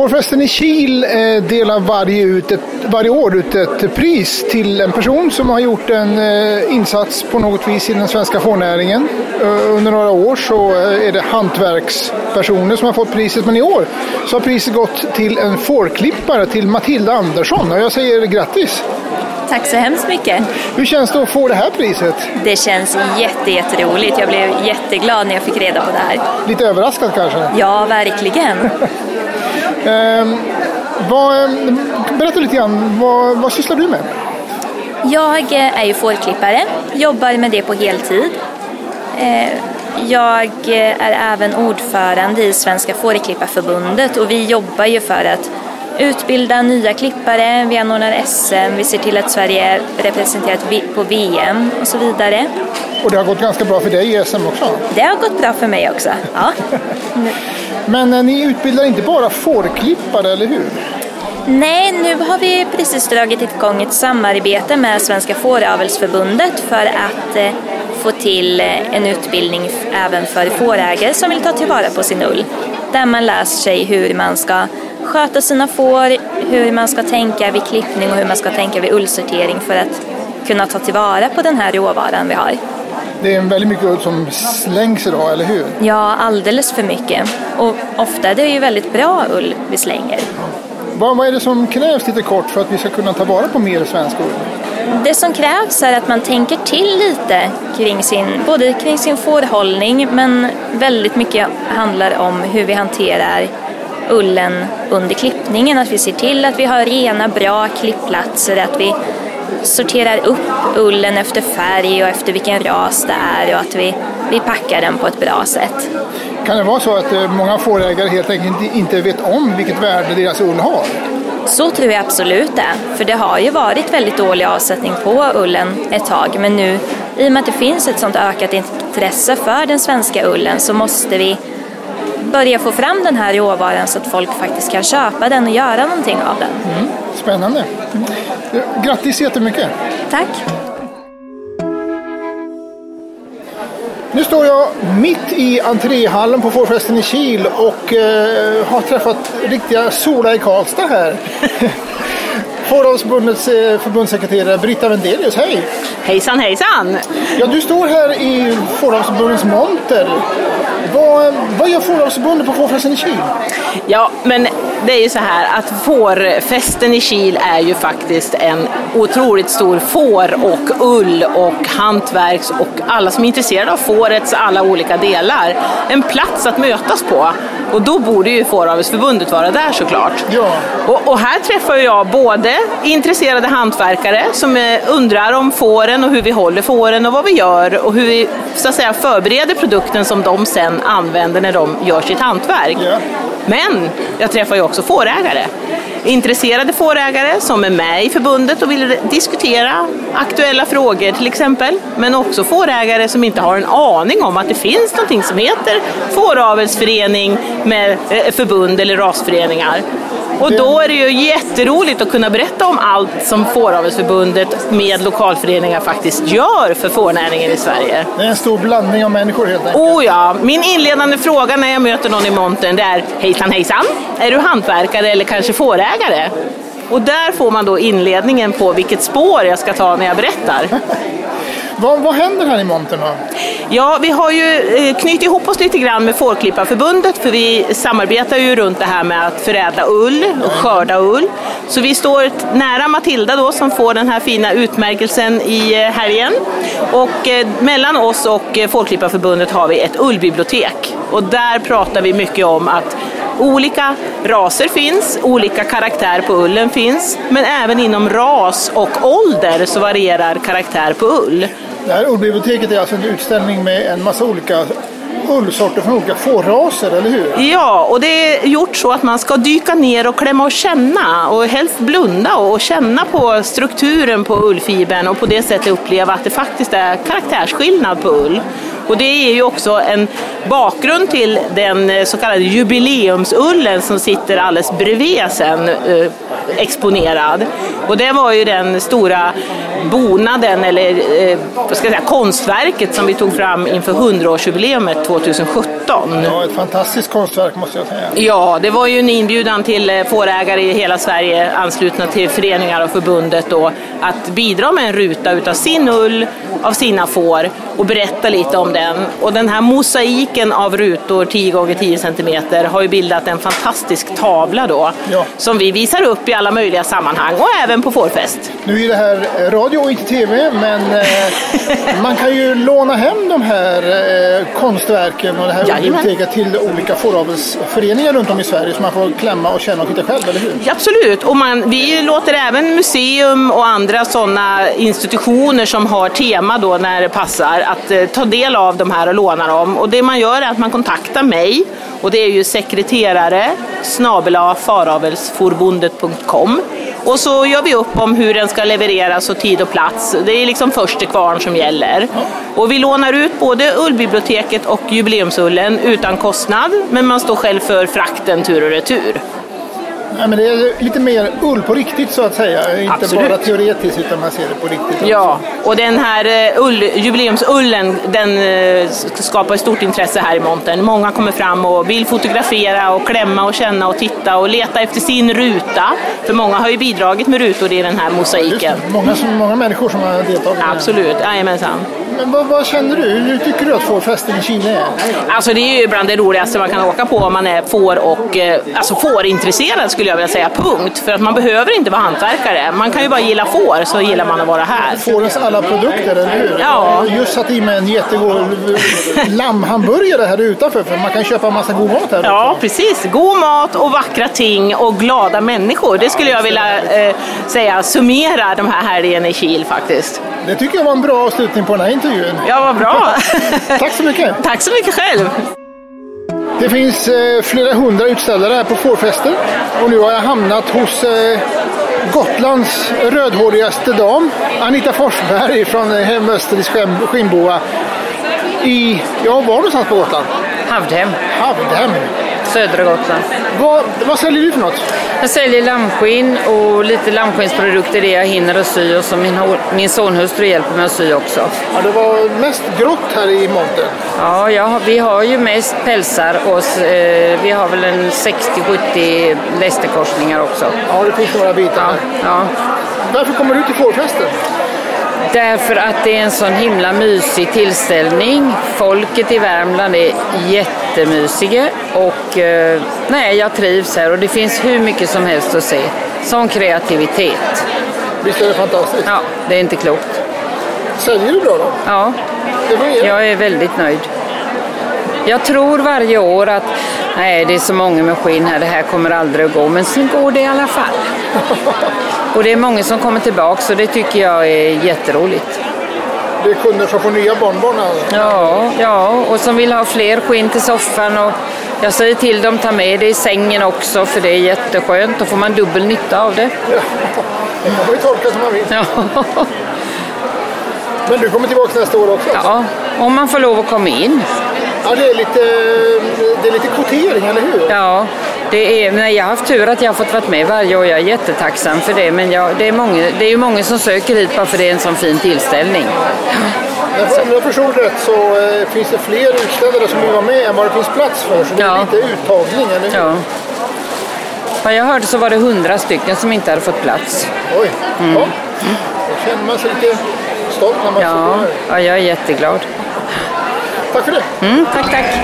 Fårfesten i Kil eh, delar varje, ut ett, varje år ut ett pris till en person som har gjort en eh, insats på något vis i den svenska fårnäringen. Eh, under några år så är det hantverkspersoner som har fått priset men i år så har priset gått till en fårklippare till Matilda Andersson och jag säger grattis! Tack så hemskt mycket. Hur känns det att få det här priset? Det känns jätte, jätteroligt. Jag blev jätteglad när jag fick reda på det här. Lite överraskad kanske? Ja, verkligen. Ehm, vad, ehm, berätta lite grann, vad, vad sysslar du med? Jag är ju fårklippare, jobbar med det på heltid. Eh, Jag är även ordförande i Svenska Fårklipparförbundet och vi jobbar ju för att utbilda nya klippare, vi anordnar SM, vi ser till att Sverige är representerat på VM och så vidare. Och det har gått ganska bra för dig i SM också. Det har gått bra för mig också. Ja. Men eh, ni utbildar inte bara fårklippare, eller hur? Nej, nu har vi precis dragit igång ett samarbete med Svenska Fåravelsförbundet för att eh, få till eh, en utbildning även för fårägare som vill ta tillvara på sin ull. Där man lär sig hur man ska sköta sina får, hur man ska tänka vid klippning och hur man ska tänka vid ullsortering för att kunna ta tillvara på den här råvaran vi har. Det är väldigt mycket ull som slängs idag, eller hur? Ja, alldeles för mycket. Och ofta är det ju väldigt bra ull vi slänger. Vad, vad är det som krävs lite kort för att vi ska kunna ta vara på mer svensk ull? Det som krävs är att man tänker till lite kring sin, både kring sin fårhållning men väldigt mycket handlar om hur vi hanterar ullen under klippningen. Att vi ser till att vi har rena, bra klippplatser, att vi sorterar upp ullen efter färg och efter vilken ras det är och att vi, vi packar den på ett bra sätt. Kan det vara så att eh, många fårägare helt enkelt inte vet om vilket värde deras ull har? Så tror jag absolut det. För det har ju varit väldigt dålig avsättning på ullen ett tag. Men nu, i och med att det finns ett sånt ökat intresse för den svenska ullen så måste vi börja få fram den här råvaran så att folk faktiskt kan köpa den och göra någonting av den. Spännande. Eh, Grattis jättemycket. Tack! Nu står jag mitt i entréhallen på Fårfesten i Kil och eh, har träffat riktiga Sola i Karlstad här. Fåravelsförbundets eh, förbundssekreterare Britta Wendelius, hej! Hejsan hejsan! Ja, du står här i Fåravelsförbundets monter. Vad, vad gör Fåravelsförbundet på Kil? Ja, men det är ju så här att fårfesten i Kil är ju faktiskt en otroligt stor får och ull och hantverks och alla som är intresserade av fårets alla olika delar. En plats att mötas på. Och då borde ju Fåravelsförbundet vara där såklart. Ja. Och, och här träffar jag både intresserade hantverkare som eh, undrar om fåren och hur vi håller fåren och vad vi gör och hur vi så att säga, förbereder produkten som de sen använder när de gör sitt hantverk. Ja. Men jag träffar ju också fårägare. Intresserade fårägare som är med i förbundet och vill diskutera aktuella frågor till exempel. Men också fårägare som inte har en aning om att det finns någonting som heter fåravelsförening med eh, förbund eller rasföreningar. Och då är det ju jätteroligt att kunna berätta om allt som Fåravelsförbundet med lokalföreningar faktiskt gör för fårnäringen i Sverige. Det är en stor blandning av människor helt enkelt. Oh ja, min inledande fråga när jag möter någon i montern det är Hejsan hejsan, är du hantverkare eller kanske fårägare? Och där får man då inledningen på vilket spår jag ska ta när jag berättar. Vad, vad händer här i montern då? Ja, vi har ju eh, knutit ihop oss lite grann med Fårklipparförbundet för vi samarbetar ju runt det här med att förädla ull och skörda ull. Så vi står nära Matilda då som får den här fina utmärkelsen i eh, helgen. Och eh, mellan oss och Fårklipparförbundet har vi ett ullbibliotek. Och där pratar vi mycket om att Olika raser finns, olika karaktär på ullen finns, men även inom ras och ålder så varierar karaktär på ull. Det här ullbiblioteket är alltså en utställning med en massa olika ullsorter från olika fårraser, eller hur? Ja, och det är gjort så att man ska dyka ner och klämma och känna och helst blunda och känna på strukturen på ullfibern och på det sättet uppleva att det faktiskt är karaktärsskillnad på ull. Och det är ju också en bakgrund till den eh, så kallade jubileumsullen som sitter alldeles bredvid sen eh, exponerad. Och det var ju den stora bonaden eller eh, ska jag säga, konstverket som vi tog fram inför 100-årsjubileumet 2017. Ja, ett fantastiskt konstverk måste jag säga. Ja, det var ju en inbjudan till eh, fårägare i hela Sverige anslutna till föreningar och förbundet då att bidra med en ruta utav sin ull, av sina får och berätta lite om den. Och den här mosaiken av rutor 10 gånger 10 cm har ju bildat en fantastisk tavla då Ja. som vi visar upp i alla möjliga sammanhang och även på fårfest. Nu är det här radio och inte tv, men eh, man kan ju låna hem de här eh, konstverken och det här biblioteket till olika fåravelsföreningar runt om i Sverige så man får klämma och känna och titta själv, eller hur? Ja, absolut, och man, vi låter även museum och andra sådana institutioner som har tema då när det passar att eh, ta del av av de här och låna dem. Och det man gör är att man kontaktar mig och det är ju sekreterare snabela faravelsforbundet.com och så gör vi upp om hur den ska levereras och tid och plats. Det är liksom först till kvarn som gäller. Och vi lånar ut både ullbiblioteket och jubileumsullen utan kostnad, men man står själv för frakten tur och retur. Nej, men det är lite mer ull på riktigt så att säga, inte Absolut. bara teoretiskt utan man ser det på riktigt. Ja, och den här eh, ull, jubileumsullen den eh, skapar stort intresse här i montern. Många kommer fram och vill fotografera och klämma och känna och titta och leta efter sin ruta. För många har ju bidragit med rutor i den här mosaiken. Många, som, många människor som har deltagit. Absolut, jajamensan. Men vad, vad känner du? Hur tycker du att fårfesten i Chile är? Alltså det är ju bland det roligaste man kan åka på om man är får och eh, alltså fårintresserad skulle jag vilja säga, punkt. För att man behöver inte vara hantverkare. Man kan ju bara gilla får så gillar man att vara här. Fårens alla produkter, eller hur? Ja. Jag just satt i mig en jättegod lammhamburgare här utanför för man kan köpa en massa god mat här. Ja, precis. God mat och vackra ting och glada människor. Det skulle jag vilja eh, säga summera de här helgen i Kil faktiskt. Det tycker jag var en bra avslutning på den här intervjun. Ja, vad bra. Tack så mycket. Tack så mycket själv. Det finns eh, flera hundra utställare här på fårfester och nu har jag hamnat hos eh, Gotlands rödhårigaste dam, Anita Forsberg från eh, Hemöster i Skäm- Skinnboa. I, ja, var någonstans på Gotland? Havdhem, Havdhem. Södra Gotland. Vad, vad säljer du för något? Jag säljer lammskinn och lite lammskinnsprodukter det jag hinner att sy och som min, min sonhustru hjälper mig att sy också. Ja, det var mest grått här i montern. Ja, har- vi har ju mest pälsar och eh, vi har väl en 60-70 lästerkorsningar också. Ja, det finns några bitar. Ja, ja. Varför kommer du till fårfesten? Därför att det är en sån himla mysig tillställning. Folket i Värmland är jättemysiga och eh, nej, jag trivs här och det finns hur mycket som helst att se. Sån kreativitet. Visst är det fantastiskt? Ja, det är inte klokt. Säljer du bra då? Ja, jag är väldigt nöjd. Jag tror varje år att nej, det är så många med skinn här, det här kommer aldrig att gå, men sen går det i alla fall. Och det är många som kommer tillbaka så det tycker jag är jätteroligt. Det är kunder som får nya barnbarn här. Ja, ja, och som vill ha fler skinn till soffan och jag säger till dem ta med det i sängen också för det är jätteskönt. Då får man dubbel nytta av det. Det kan man ju tolka som man vill. Ja, Men du kommer tillbaka nästa år också? ja om man får lov att komma in. Ja, det är lite, det är lite kvotering, eller hur? Ja, det är, nej, jag har haft tur att jag har fått vara med varje år. Jag är jättetacksam för det. Men jag, det, är många, det är ju många som söker hit bara för det är en sån fin tillställning. Om jag förstod rätt så eh, finns det fler utställare som vill vara med än vad det finns plats för. Så det är Ja. lite uttagning, eller hur? Ja. Vad jag hörde så var det hundra stycken som inte hade fått plats. Oj, ja. Då känner man sig lite stolt när man Ja, får det. ja, jag är jätteglad. Tack för det. Mm, tack, tack.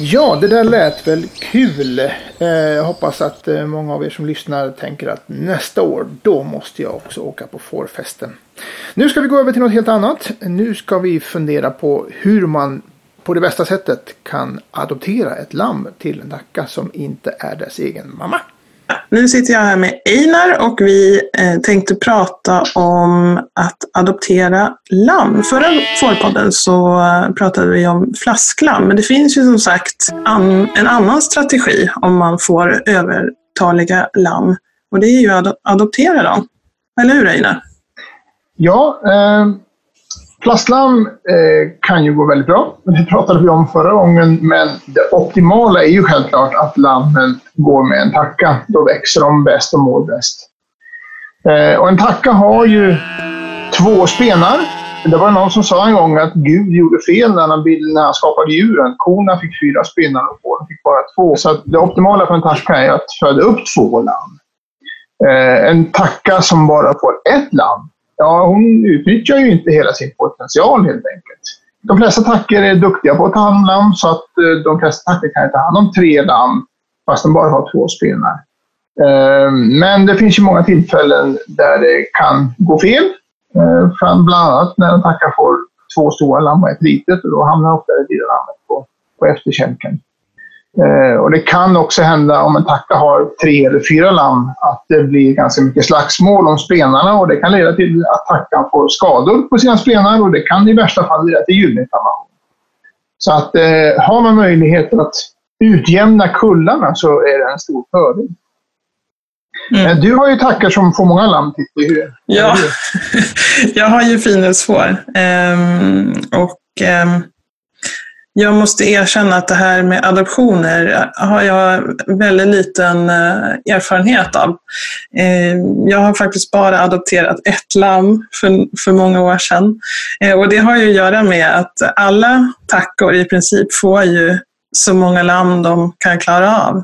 Ja, det där lät väl kul. Eh, Jag hoppas att eh, många av er som lyssnar tänker att nästa år, då måste jag också åka på fårfesten. Nu ska vi gå över till något helt annat. Nu ska vi fundera på hur man på det bästa sättet kan adoptera ett lamm till en dacka som inte är dess egen mamma. Nu sitter jag här med Einar och vi eh, tänkte prata om att adoptera lamm. Förra fårpodden så eh, pratade vi om flasklamm, men det finns ju som sagt an, en annan strategi om man får övertaliga lamm. Och det är ju att adoptera dem. Eller hur Einar? Ja, eh, plastlamm eh, kan ju gå väldigt bra. Det pratade vi om förra gången. Men det optimala är ju självklart att lammen går med en tacka. Då växer de bäst och mår bäst. Eh, och en tacka har ju två spenar. Det var någon som sa en gång att Gud gjorde fel när han, bild- när han skapade djuren. Korna fick fyra spenar och fåren fick bara två. Så att det optimala för en tacka är att föda upp två lamm. Eh, en tacka som bara får ett lamm, ja, hon utnyttjar ju inte hela sin potential helt enkelt. De flesta tackor är duktiga på att ta hand om lamm, så att eh, de flesta tackor kan ta hand om tre lamm, fast de bara har två spenar. Eh, men det finns ju många tillfällen där det kan gå fel. Eh, bland annat när en tacka får två stora lamm och ett litet, och då hamnar ofta det lilla lammet på, på efterkälken. Eh, och det kan också hända om en tacka har tre eller fyra lamm att det blir ganska mycket slagsmål om spenarna och det kan leda till att tackan får skador på sina spenar och det kan i värsta fall leda till gyllinflammation. Så att eh, har man möjlighet att utjämna kullarna så är det en stor fördel. Men du har ju tackar som får många lamm, Titti. Ja, jag har ju finhusfår. Ehm, och ehm, jag måste erkänna att det här med adoptioner har jag väldigt liten eh, erfarenhet av. Eh, jag har faktiskt bara adopterat ett lamm för, för många år sedan. Eh, och det har ju att göra med att alla tackor i princip får ju så många lamm de kan klara av.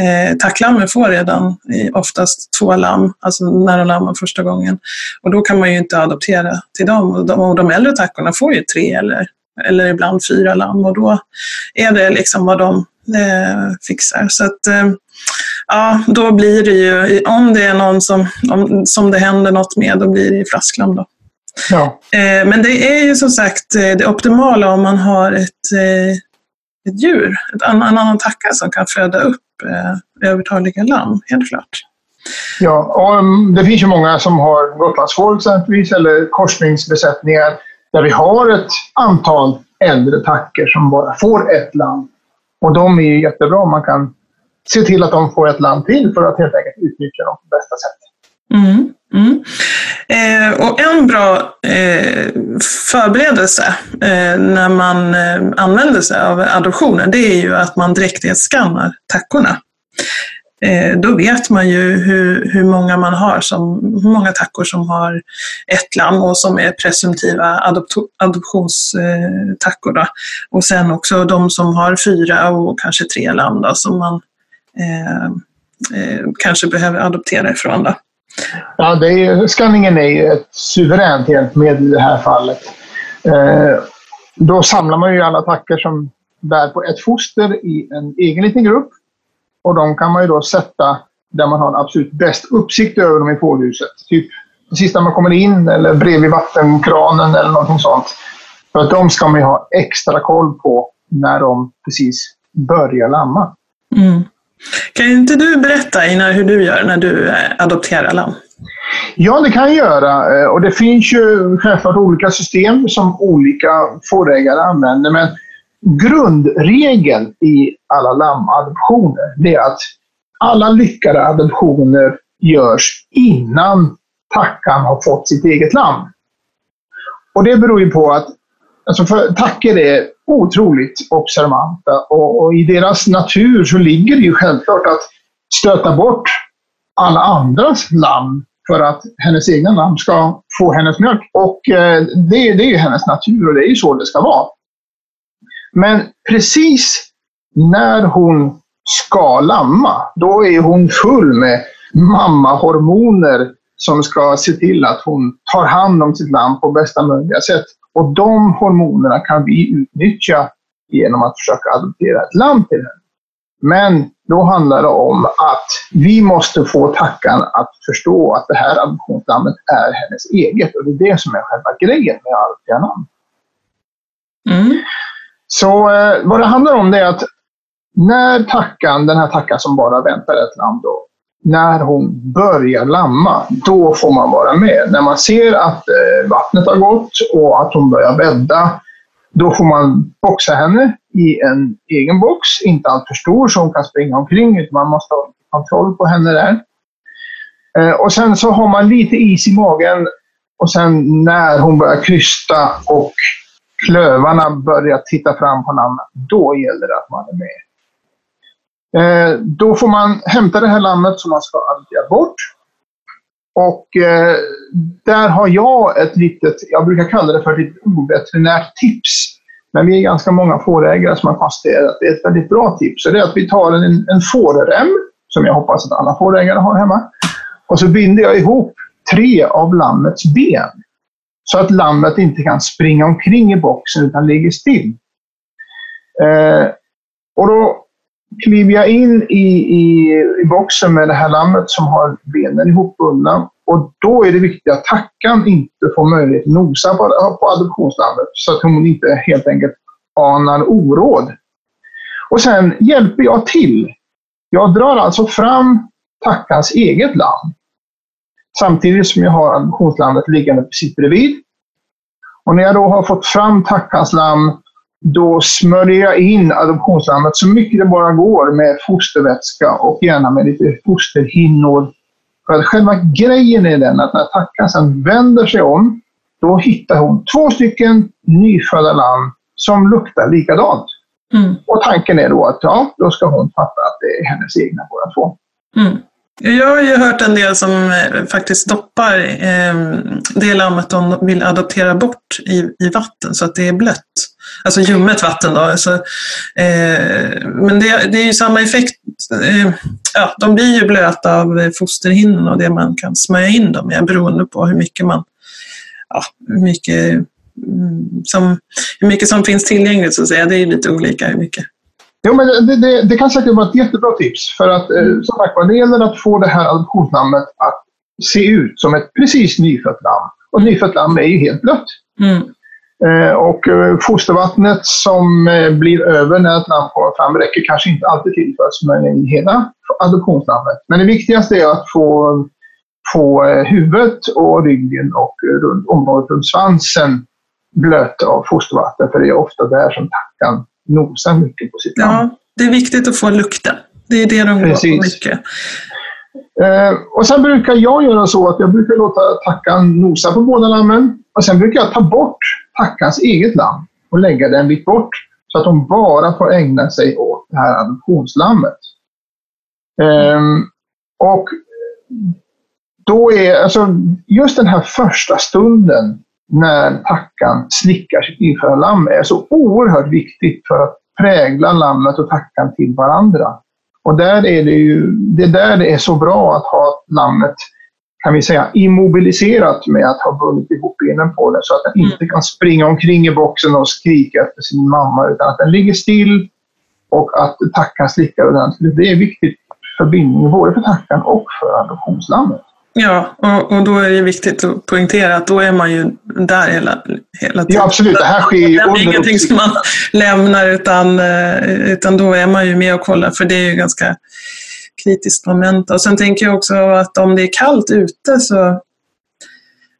Eh, tacklammen får redan oftast två lamm, alltså när de lammar första gången. Och då kan man ju inte adoptera till dem. Och de, och de äldre tackorna får ju tre eller, eller ibland fyra lamm och då är det liksom vad de eh, fixar. Så att, eh, ja, då blir det ju, om det är någon som, om, som det händer något med, då blir det ju flasklamm då. Ja. Eh, men det är ju som sagt eh, det optimala om man har ett, eh, ett djur, ett annan, en annan tacka som kan föda upp eh, övertaliga lamm, helt klart. Ja, och um, det finns ju många som har Gotlandsfår exempelvis, eller korsningsbesättningar, där vi har ett antal äldre tackor som bara får ett lamm. Och de är ju jättebra. Man kan se till att de får ett lamm till för att helt enkelt utnyttja dem på bästa sätt. Mm, mm. Eh, och en bra eh, förberedelse eh, när man eh, använder sig av adoptionen, det är ju att man dräktighetsskannar tackorna. Eh, då vet man ju hur, hur många man har, som, hur många tackor som har ett lamm och som är presumtiva adopto, adoptionstackor. Då. Och sen också de som har fyra och kanske tre lamm då, som man eh, eh, kanske behöver adoptera ifrån. Då. Ja, det är, skanningen är ju ett suveränt hjälpmedel i det här fallet. Eh, då samlar man ju alla tackor som bär på ett foster i en egen liten grupp. Och de kan man ju då sätta där man har absolut bäst uppsikt över dem i fårhuset. Typ precis där man kommer in eller bredvid vattenkranen eller någonting sånt. För att de ska man ju ha extra koll på när de precis börjar lamma. Mm. Kan inte du berätta Einar hur du gör när du eh, adopterar lamm? Ja, det kan jag göra. Eh, Och det finns ju självklart olika system som olika fårägare använder. Men grundregeln i alla lammadoptioner det är att alla lyckade adoptioner görs innan tackan har fått sitt eget lamm. Och det beror ju på att alltså för tackor är otroligt observanta och, och i deras natur så ligger det ju självklart att stöta bort alla andras lamm för att hennes egna lamm ska få hennes mjölk. Och eh, det, det är ju hennes natur och det är ju så det ska vara. Men precis när hon ska lamma, då är hon full med mammahormoner som ska se till att hon tar hand om sitt lamm på bästa möjliga sätt. Och de hormonerna kan vi utnyttja genom att försöka adoptera ett lamm till henne. Men då handlar det om att vi måste få tackan att förstå att det här adoptionslammet är hennes eget. Och det är det som är själva grejen med adoptera namn. Mm. Så eh, vad det handlar om det är att när tackan, den här tackan som bara väntar ett lamm då, när hon börjar lamma, då får man vara med. När man ser att eh, vattnet har gått och att hon börjar bädda, då får man boxa henne i en egen box, inte alltför stor så hon kan springa omkring, utan man måste ha kontroll på henne där. Eh, och sen så har man lite is i magen och sen när hon börjar krysta och klövarna börjar titta fram på namnet, då gäller det att man är med. Eh, då får man hämta det här lammet som man ska adoptera bort. Och eh, där har jag ett litet, jag brukar kalla det för ett litet oveterinärt tips. Men vi är ganska många fårägare som har konstaterat att det är ett väldigt bra tips. Så det är att vi tar en, en fårrem, som jag hoppas att alla fårägare har hemma. Och så binder jag ihop tre av lammets ben. Så att lammet inte kan springa omkring i boxen utan ligger still. Eh, och då kliver jag in i, i, i boxen med det här lammet som har benen ihopbundna. Och då är det viktigt att tackan inte får möjlighet att nosa på, på adoptionslammet så att hon inte helt enkelt anar oråd. Och sen hjälper jag till. Jag drar alltså fram tackans eget lamm. Samtidigt som jag har adoptionslammet liggande precis bredvid. Och när jag då har fått fram tackans lamm då smörjer jag in adoptionslammet så mycket det bara går med fostervätska och gärna med lite fosterhinnor. För att själva grejen är den att när tackan sedan vänder sig om, då hittar hon två stycken nyfödda lamm som luktar likadant. Mm. Och tanken är då att ja, då ska hon fatta att det är hennes egna båda två. Mm. Jag har ju hört en del som eh, faktiskt doppar eh, det lammet de vill adoptera bort i, i vatten så att det är blött. Alltså ljummet vatten då. Alltså, eh, men det, det, är ju samma effekt. Eh, ja, de blir ju blöta av fosterhinnan och det man kan smörja in dem med beroende på hur mycket man ja, hur mycket, mm, som, hur mycket som finns tillgängligt så att säga. Det är lite olika hur mycket. Jo, men det, det, det, kan säkert vara ett jättebra tips. För att eh, som sagt det gäller att få det här adoptionslammet att se ut som ett precis nyfött lamm. Och nyfött lamm är ju helt blött. Mm. Eh, och eh, fostervattnet som eh, blir över när ett lamm kommer fram räcker kanske inte alltid till för att smörja in hela adoptionslammet. Men det viktigaste är att få, få huvudet och ryggen och runt, området runt svansen blött av fostervatten. För det är ofta där som tackan nosar mycket på sitt lamm. Ja, det är viktigt att få lukta. Det är det de går på Precis. mycket. Eh, och sen brukar jag göra så att jag brukar låta tackan nosa på båda lammen. Och sen brukar jag ta bort tackans eget lamm och lägga den lite bort. Så att de bara får ägna sig åt det här adoptionslammet. Ehm, och då är, alltså, just den här första stunden när tackan slickar sitt nyfödda lamm är så oerhört viktigt för att prägla lammet och tackan till varandra. Och där är det ju, det är där det är så bra att ha lammet, kan vi säga, immobiliserat med att ha bundit ihop benen på det så att den inte kan springa omkring i boxen och skrika efter sin mamma utan att den ligger still och att tackan slickar ordentligt. Det är viktigt för bindningen både för tackan och för adoptionslammet. Ja, och, och då är det viktigt att poängtera att då är man ju där hela, hela tiden. Ja, absolut. Det här sker ju Det är ingenting som man lämnar utan, eh, utan då är man ju med och kollar för det är ju ganska kritiskt moment. Och sen tänker jag också att om det är kallt ute så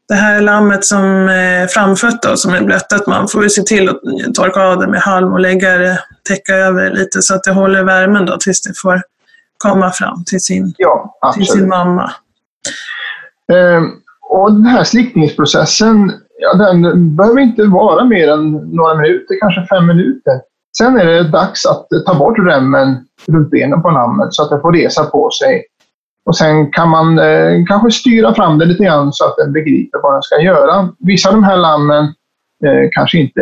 det här lammet som är framfött då, som är blött, att man får ju se till att torka av det med halm och lägga det, täcka över lite så att det håller värmen då tills det får komma fram till sin, Ja, till sin mamma. Ehm, och den här slickningsprocessen, ja, den behöver inte vara mer än några minuter, kanske fem minuter. Sen är det dags att ta bort remmen runt benen på lammet så att det får resa på sig. Och sen kan man eh, kanske styra fram det lite grann så att den begriper vad den ska göra. Vissa av de här lammen eh, kanske inte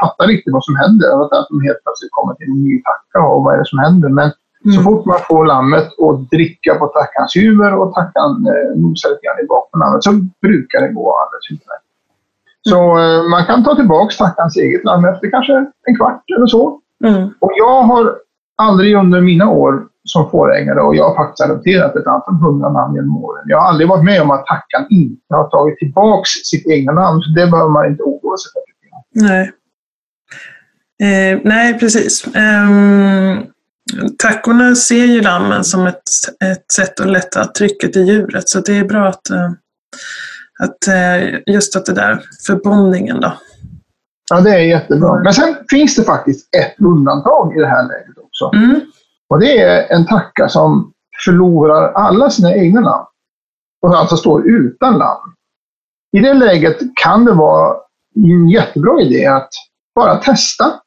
fattar riktigt vad som händer. Och att de helt plötsligt kommer till en ny tacka och vad är det som händer. Men så fort man får lammet att dricka på tackans huvud och tackan eh, nosar lite grann i bak på lammet så brukar det gå alldeles utmärkt. Så eh, man kan ta tillbaka tackans eget lamm efter kanske en kvart eller så. Mm. Och jag har aldrig under mina år som fårägare, och jag har faktiskt adopterat ett antal hundra namn genom åren. Jag har aldrig varit med om att tackan inte har tagit tillbaka sitt egna namn. Så det behöver man inte oroa sig för. Nej. Eh, nej, precis. Ehm, tackorna ser ju lammen som ett, ett sätt att lätta trycket i djuret, så det är bra att, eh, att eh, just att det där förbondningen då. Ja, det är jättebra. Men sen finns det faktiskt ett undantag i det här läget också. Mm. Och det är en tacka som förlorar alla sina egna namn. Och alltså står utan namn. I det läget kan det vara en jättebra idé att bara testa.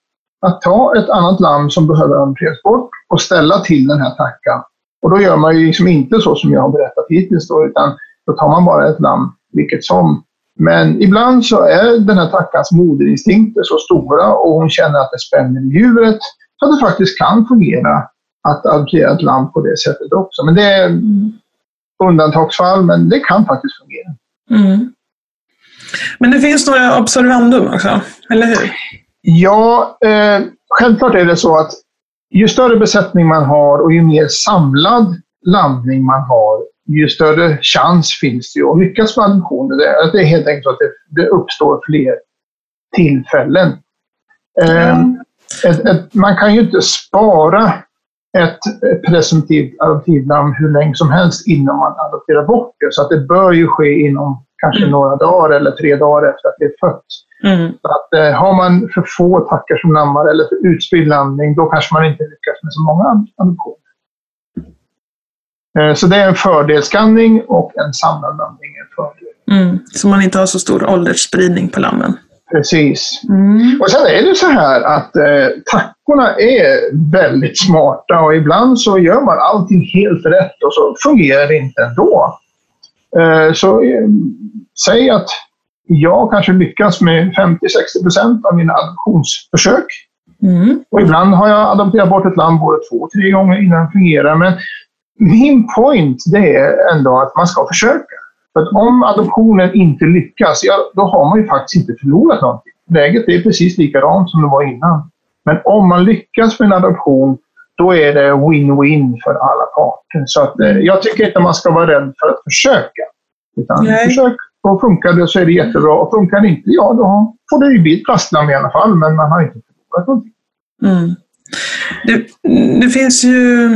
Att ta ett annat namn som behöver amputeras bort och ställa till den här tackan. Och då gör man ju liksom inte så som jag har berättat hittills då, utan då tar man bara ett namn vilket som. Men ibland så är den här tackans moderinstinkter så stora och hon känner att det spänner i djuret så att det faktiskt kan fungera att adoptera ett lamm på det sättet också. Men det är undantagsfall, men det kan faktiskt fungera. Mm. Men det finns några observandum också, eller hur? Ja, eh, självklart är det så att ju större besättning man har och ju mer samlad landning man har, ju större chans finns det ju att lyckas med adoptioner. Det, det är helt enkelt så att det, det uppstår fler tillfällen. Eh, ett, ett, man kan ju inte spara ett presumtivt adoptivnamn hur länge som helst innan man adopterar bort det. Så att det bör ju ske inom kanske några dagar eller tre dagar efter att det är fött. Mm. Så att, eh, har man för få tackar som lammar eller för utspridd landning, då kanske man inte lyckas med så många adoptioner. Eh, så det är en fördelskanning och en samlad landning är en fördel. Mm. Så man inte har så stor åldersspridning på lammen. Precis. Mm. Och sen är det så här att eh, tackorna är väldigt smarta och ibland så gör man allting helt rätt och så fungerar det inte ändå. Eh, så eh, säg att jag kanske lyckas med 50-60 procent av mina adoptionsförsök. Mm. Och ibland har jag adopterat bort ett lamm både två, tre gånger innan det fungerar. Men min point det är ändå att man ska försöka. För om adoptionen inte lyckas, ja, då har man ju faktiskt inte förlorat någonting. Läget är precis likadant som det var innan. Men om man lyckas med en adoption, då är det win-win för alla parter. Så att, eh, jag tycker inte man ska vara rädd för att försöka. Utan Nej. försök, och funkar det så är det jättebra. Och funkar det inte, ja då får det ju bli ett plastlamm i alla fall. Men man har inte förlorat någonting. Mm. Det, det finns ju,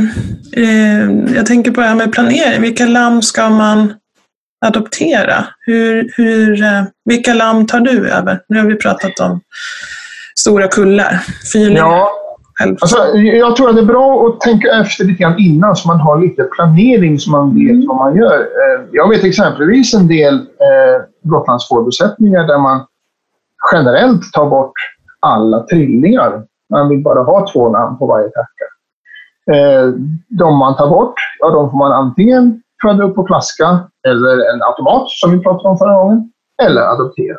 eh, jag tänker på det här med planering. Vilka lamm ska man adoptera? Hur, hur, eh, vilka lamm tar du över? Nu har vi pratat om stora kullar, fyrlingar. Ja, själv. Alltså, jag tror att det är bra att tänka efter lite grann innan så man har lite planering så man vet vad man gör. Eh, Jag vet exempelvis en del eh, Gotlandsfårbesättningar där man generellt tar bort alla trillingar. Man vill bara ha två namn på varje tacka. Eh, De man tar bort, ja de får man antingen föda upp på flaska eller en automat som vi pratade om förra gången. Eller adoptera.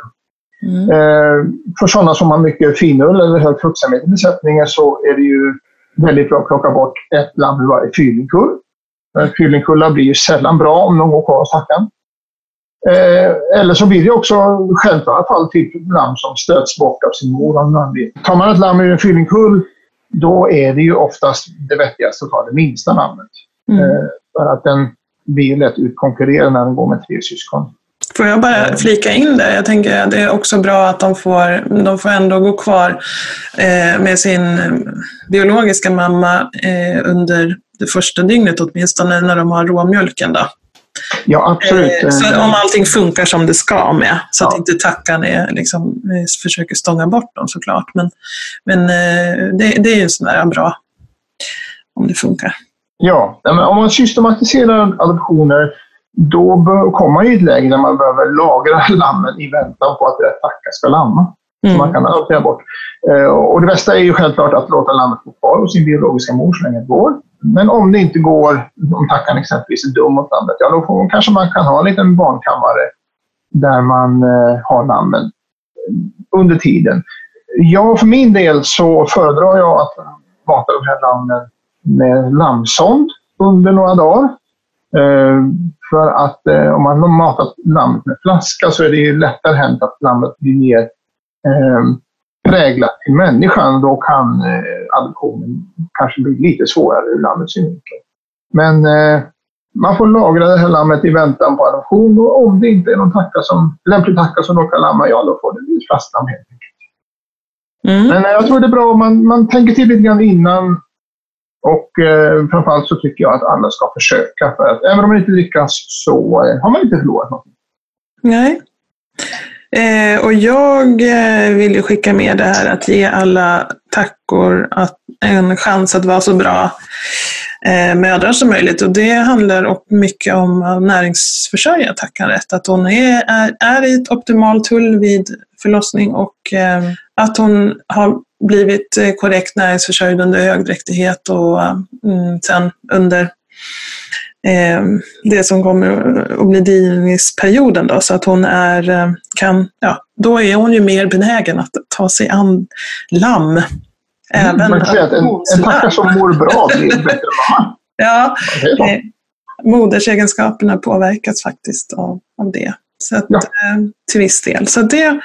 Mm. Eh, för sådana som har mycket finull eller hög fruktsamhet i besättningen så är det ju väldigt bra att plocka bort ett lamm ur varje fyllingkull. Fyllingkullar blir ju sällan bra om de går kvar hos tackan. Eh, eller så blir det också självklara fall typ lamm som stöts bort av sin mor. Tar man ett lamm ur en fyllingkull då är det ju oftast det vettigaste att ta det minsta lammet. Mm. Eh, för att den blir lätt utkonkurrerad när den går med tre syskon. Får jag bara flika in där? Jag tänker att det är också bra att de får, de får ändå gå kvar eh, med sin eh, biologiska mamma eh, under det första dygnet åtminstone när de har råmjölken. Då. Ja, absolut. Eh, så Eh, om allting funkar som det ska med, så att Ja. inte tackan är, liksom, eh, försöker stånga bort dem såklart. Men, men eh, det, det är ju en sån där bra, om det funkar. Ja, om man systematiserar adoptioner då bör, kommer man i ett läge där man behöver lagra lammen i väntan på att rätt tacka ska lamma. Så man kan adoptera bort. Eh, och det bästa är ju självklart att låta lammet bo kvar hos sin biologiska mor så länge det går. Men om det inte går, om tackan exempelvis är dum mot lammet, ja då får, kanske man kan ha en liten barnkammare där man eh, har lammen under tiden. Jag för min del så föredrar jag att mata de här lammen med lammsond under några dagar. Eh, för att eh, om man har matat lammet med flaska så är det ju lättare hänt att lammet blir mer eh, präglat till människan. Då kan adoptionen kanske bli lite svårare ur lammets synvinkel. Men man får lagra det här lammet i väntan på adoption och om det inte är någon tacka som, lämplig tacka som råkar lamma, ja då får det bli ett fastlamm helt enkelt. Mm. Men jag tror det är bra om man, man tänker till lite grann innan. Och eh, framförallt så tycker jag att alla ska försöka. För att även om man inte lyckas så eh, har man inte förlorat någonting. Nej. Eh, och jag eh, vill ju skicka med det här att ge alla tackor att, en chans att vara så bra eh, mödrar som möjligt. Och det handlar mycket om att näringsförsörja tackan rätt. Att hon är, är, är i ett optimalt hull vid förlossning och eh, att hon har blivit eh, korrekt näringsförsörjd under högdräktighet och mm, sen under eh, det som kommer att bli drivningsperioden då, så att hon är, eh, kan, ja, då är hon ju mer benägen att ta sig an lamm. Även Mm, Man kan säga att en, en tacka som mår bra blir en bättre mamma. Ja, eh, modersegenskaperna påverkas faktiskt av, av det. Så att, Ja. eh, till viss del. Så det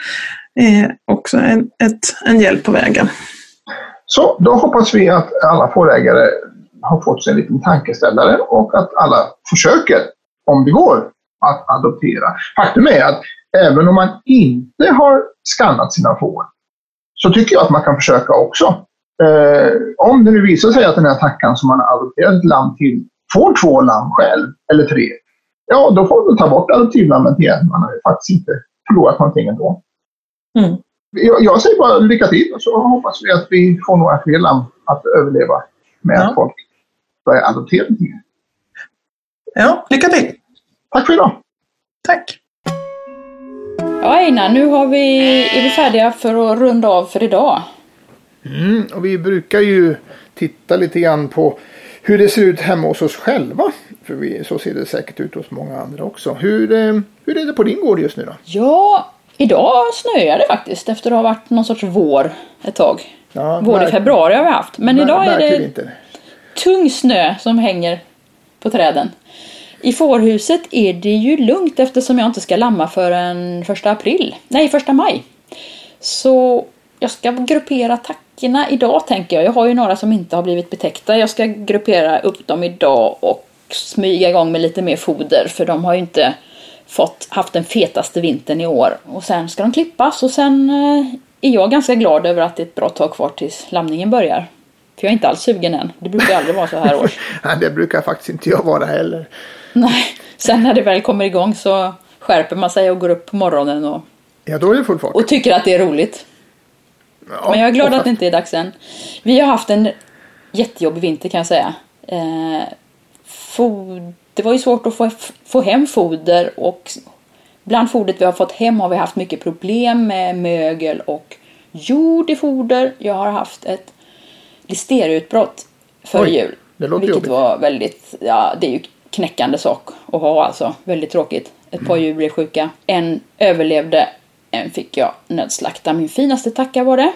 Eh, också en, ett, en hjälp på vägen. Så då hoppas vi att alla fårägare har fått sig en liten tankeställare och att alla försöker, om det går, att adoptera. Faktum är att även om man inte har skannat sina får så tycker jag att man kan försöka också. Eh, om det nu visar sig att den här tackan som man har adopterat ett lamm till får två lamm själv, eller tre, ja då får man ta bort adoptivlammet igen. Man har ju faktiskt inte förlorat någonting ändå. Mm. Jag, jag säger bara lycka till och så hoppas vi att vi får några fler lamm att överleva med Ja. att folk börjar adoptera. Ja, lycka till! Tack för idag! Tack! Ja Einar, nu har vi, är vi färdiga för att runda av för idag. Mm, och vi brukar ju titta lite grann på hur det ser ut hemma hos oss själva. För vi, så ser det säkert ut hos många andra också. Hur, eh, hur är det på din gård just nu då? Ja, idag snöar det faktiskt efter att ha varit någon sorts vår ett tag. Ja, Vår i februari har vi haft. Men idag är det inte. tung snö som hänger på träden. I fårhuset är det ju lugnt eftersom jag inte ska lamma förrän första april. Nej, första maj. Så jag ska gruppera tackorna idag tänker jag. Jag har ju några som inte har blivit betäckta. Jag ska gruppera upp dem idag och smyga igång med lite mer foder för de har ju inte fått haft den fetaste vintern i år. Och sen ska de klippas och sen eh, är jag ganska glad över att det är ett bra tag kvar tills lamningen börjar. För jag är inte alls sugen än. Det brukar aldrig vara så här års. Nej, det brukar faktiskt inte jag vara heller. Nej, sen när det väl kommer igång så skärper man sig och går upp på morgonen och, Ja, då är det full fart. och tycker att det är roligt. Ja, Men jag är glad att det inte är dags än. Vi har haft en jättejobbig vinter kan jag säga. Eh, det var ju svårt att få, få hem foder och bland fodret vi har fått hem har vi haft mycket problem med mögel och jord i foder. Jag har haft ett listeriautbrott före jul. det låter vilket jobbigt. var väldigt, ja det är ju knäckande sak att ha alltså. Väldigt tråkigt. Ett Mm. par djur blev sjuka. En överlevde, en fick jag nödslakta. Min finaste tacka var det.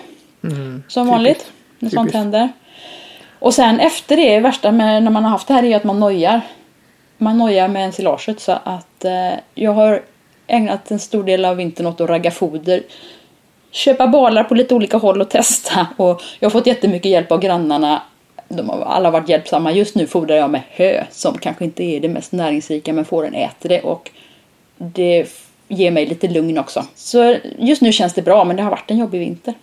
Som vanligt. När sånt Mm. Typiskt. händer. Och sen efter det, det värsta med när man har haft det här är ju att man nojar. Man nojar med ensilaget så att eh, jag har ägnat en stor del av vintern åt att ragga foder. Köpa balar på lite olika håll och testa. Och jag har fått jättemycket hjälp av grannarna. De har alla varit hjälpsamma. Just nu fodrar jag med hö som kanske inte är det mest näringsrika men fåren äter det. Och det ger mig lite lugn också. Så just nu känns det bra men det har varit en jobbig vinter.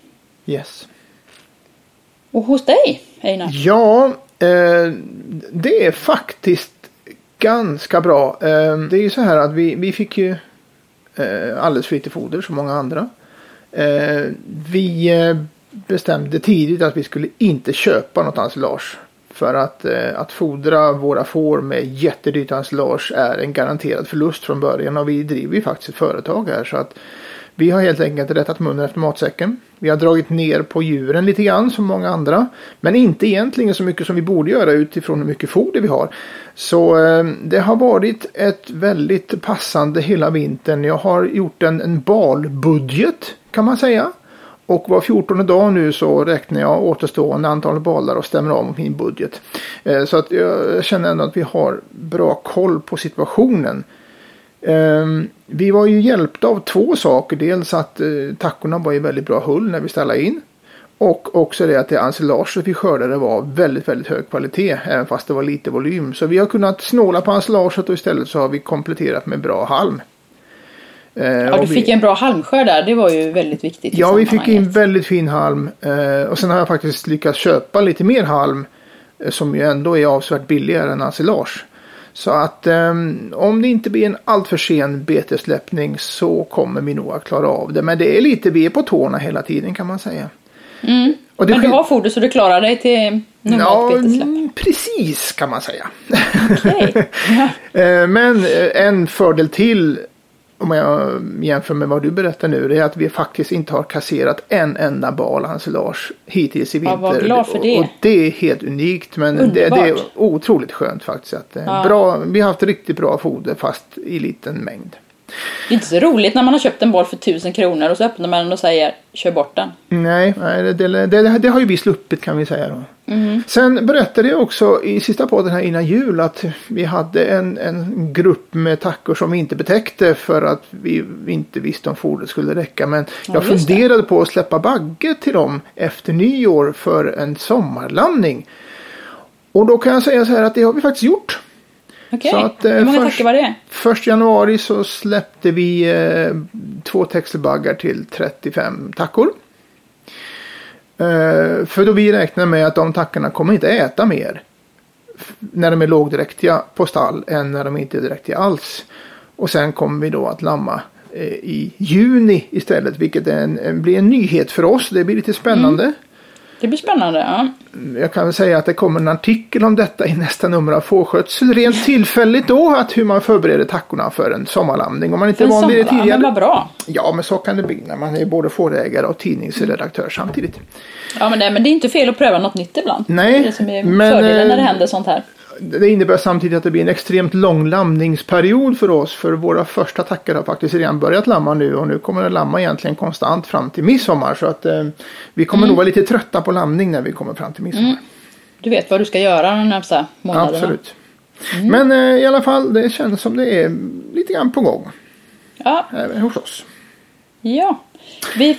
Yes. Och hos dig Einar? Ja, eh, det är faktiskt ganska bra. Eh, det är ju så här att vi, vi fick ju eh, alldeles för lite foder som många andra. Eh, vi eh, bestämde tidigt att vi skulle inte köpa något ensilage. För att, eh, att fodra våra får med jättedyrt ensilage är en garanterad förlust från början. Och vi driver ju faktiskt ett företag här. Så att vi har helt enkelt rättat munnen efter matsäcken. Vi har dragit ner på djuren lite grann som många andra. Men inte egentligen så mycket som vi borde göra utifrån hur mycket foder vi har. Så eh, det har varit ett väldigt passande hela vintern. Jag har gjort en, en balbudget kan man säga. Och var 14 dag nu så räknar jag återstående antal balar och stämmer av min budget. Eh, så att jag känner ändå att vi har bra koll på situationen. Ehm, vi var ju hjälpta av två saker. Dels att eh, tackorna var i väldigt bra hull när vi ställde in. Och också det att det ensilaget vi skördade var väldigt, väldigt hög kvalitet. Även fast det var lite volym. Så vi har kunnat snåla på ensilaget och istället så har vi kompletterat med bra halm. Eh, Ja, du fick en bra halmskörd där. Det var ju väldigt viktigt. Ja, vi fick in väldigt fin halm. Eh, och sen har jag faktiskt lyckats köpa lite mer halm. Eh, som ju ändå är avsevärt billigare än ensilage. Så att ehm, om det inte blir en alltför sen betesläppning så kommer vi nog att klara av det. Men det är lite, vi är på tårna hela tiden kan man säga. Och det Men du har foder så du klarar dig till normalt Ja, betesläpp? mm, precis kan man säga. Okej. Eh, Men eh, en fördel till om jag jämför med vad du berättar nu det är att vi faktiskt inte har kasserat en enda bal ensilage hittills i Ja, vinter. var glad för det. Och, och det är helt unikt men det, det är otroligt skönt faktiskt. Att, eh, Ja. bra, vi har haft riktigt bra foder fast i liten mängd. Det är inte så roligt när man har köpt en boll för tusen kronor och så öppnar man den och säger kör bort den. Nej, nej det, det, det, har ju vi sluppit kan vi säga då. Mm. Sen berättade jag också i sista podden här innan jul att vi hade en, en grupp med tackor som vi inte betäckte för att vi inte visste om fodret skulle räcka. Men jag det. funderade på att släppa bagge till dem efter nyår för en sommarlandning. Och då kan jag säga så här att det har vi faktiskt gjort. Okej, att, eh, hur många först- tackor var det? Först januari så släppte vi eh, två textilbaggar till 35 tackor. Eh, för då vi räknar med att de tackorna kommer inte äta mer när de är lågdräktiga på stall än när de inte är dräktiga alls. Och sen kommer vi då att lamma eh, i juni istället vilket är en, en, blir en nyhet för oss. Det blir lite spännande. Det blir spännande. Ja. Jag kan väl säga att det kommer en artikel om detta i nästa nummer av Fårskötsel. Rent tillfälligt då att hur man förbereder tackorna för en sommarlandning. Om man inte är van vid det tidigare. men vad bra. Ja men så kan det bli när man är både fårägare och tidningsredaktör samtidigt. Ja, men, det, men det är inte fel att pröva något nytt ibland. Nej, det är det som är men, fördelen när det eh, händer sånt här. Det innebär samtidigt att det blir en extremt lång lamningsperiod för oss. För våra första tackor har faktiskt redan börjat lamma nu och nu kommer det lamma egentligen konstant fram till midsommar. Så att eh, vi kommer nog vara lite trötta på lamning när vi kommer fram till midsommar. Du vet vad du ska göra de närmsta månaderna. Absolut. Men eh, i alla fall det känns som det är lite grann på gång. Ja, Även hos oss. ja. Vi,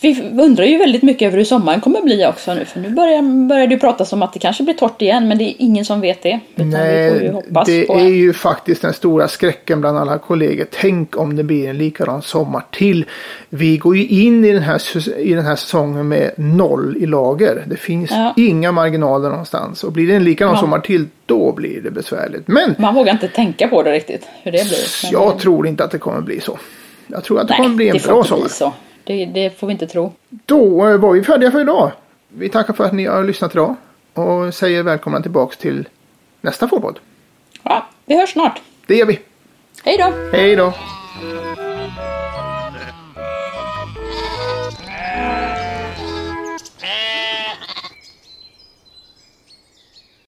vi undrar ju väldigt mycket över hur sommaren kommer bli också nu. För nu börjar, börjar det ju pratas om att det kanske blir torrt igen. Men det är ingen som vet det. Nej, det är ju faktiskt den stora skräcken bland alla kollegor. Tänk om det blir en likadan sommar till. Vi går ju in i den här, i den här säsongen med noll i lager. Det finns Ja. inga marginaler någonstans. Och blir det en likadan Ja. sommar till då blir det besvärligt. Men Man vågar inte tänka på det riktigt. Hur det blir. Men- jag tror inte att det kommer bli så. Jag tror att det Nej, kommer bli en bra sommar. Det, det får vi inte tro. Då eh, var vi färdiga för idag. Vi tackar för att ni har lyssnat idag. Och säger välkomna tillbaks till nästa fotboll. Ja, vi hörs snart. Det gör vi. Hej då! Hej då!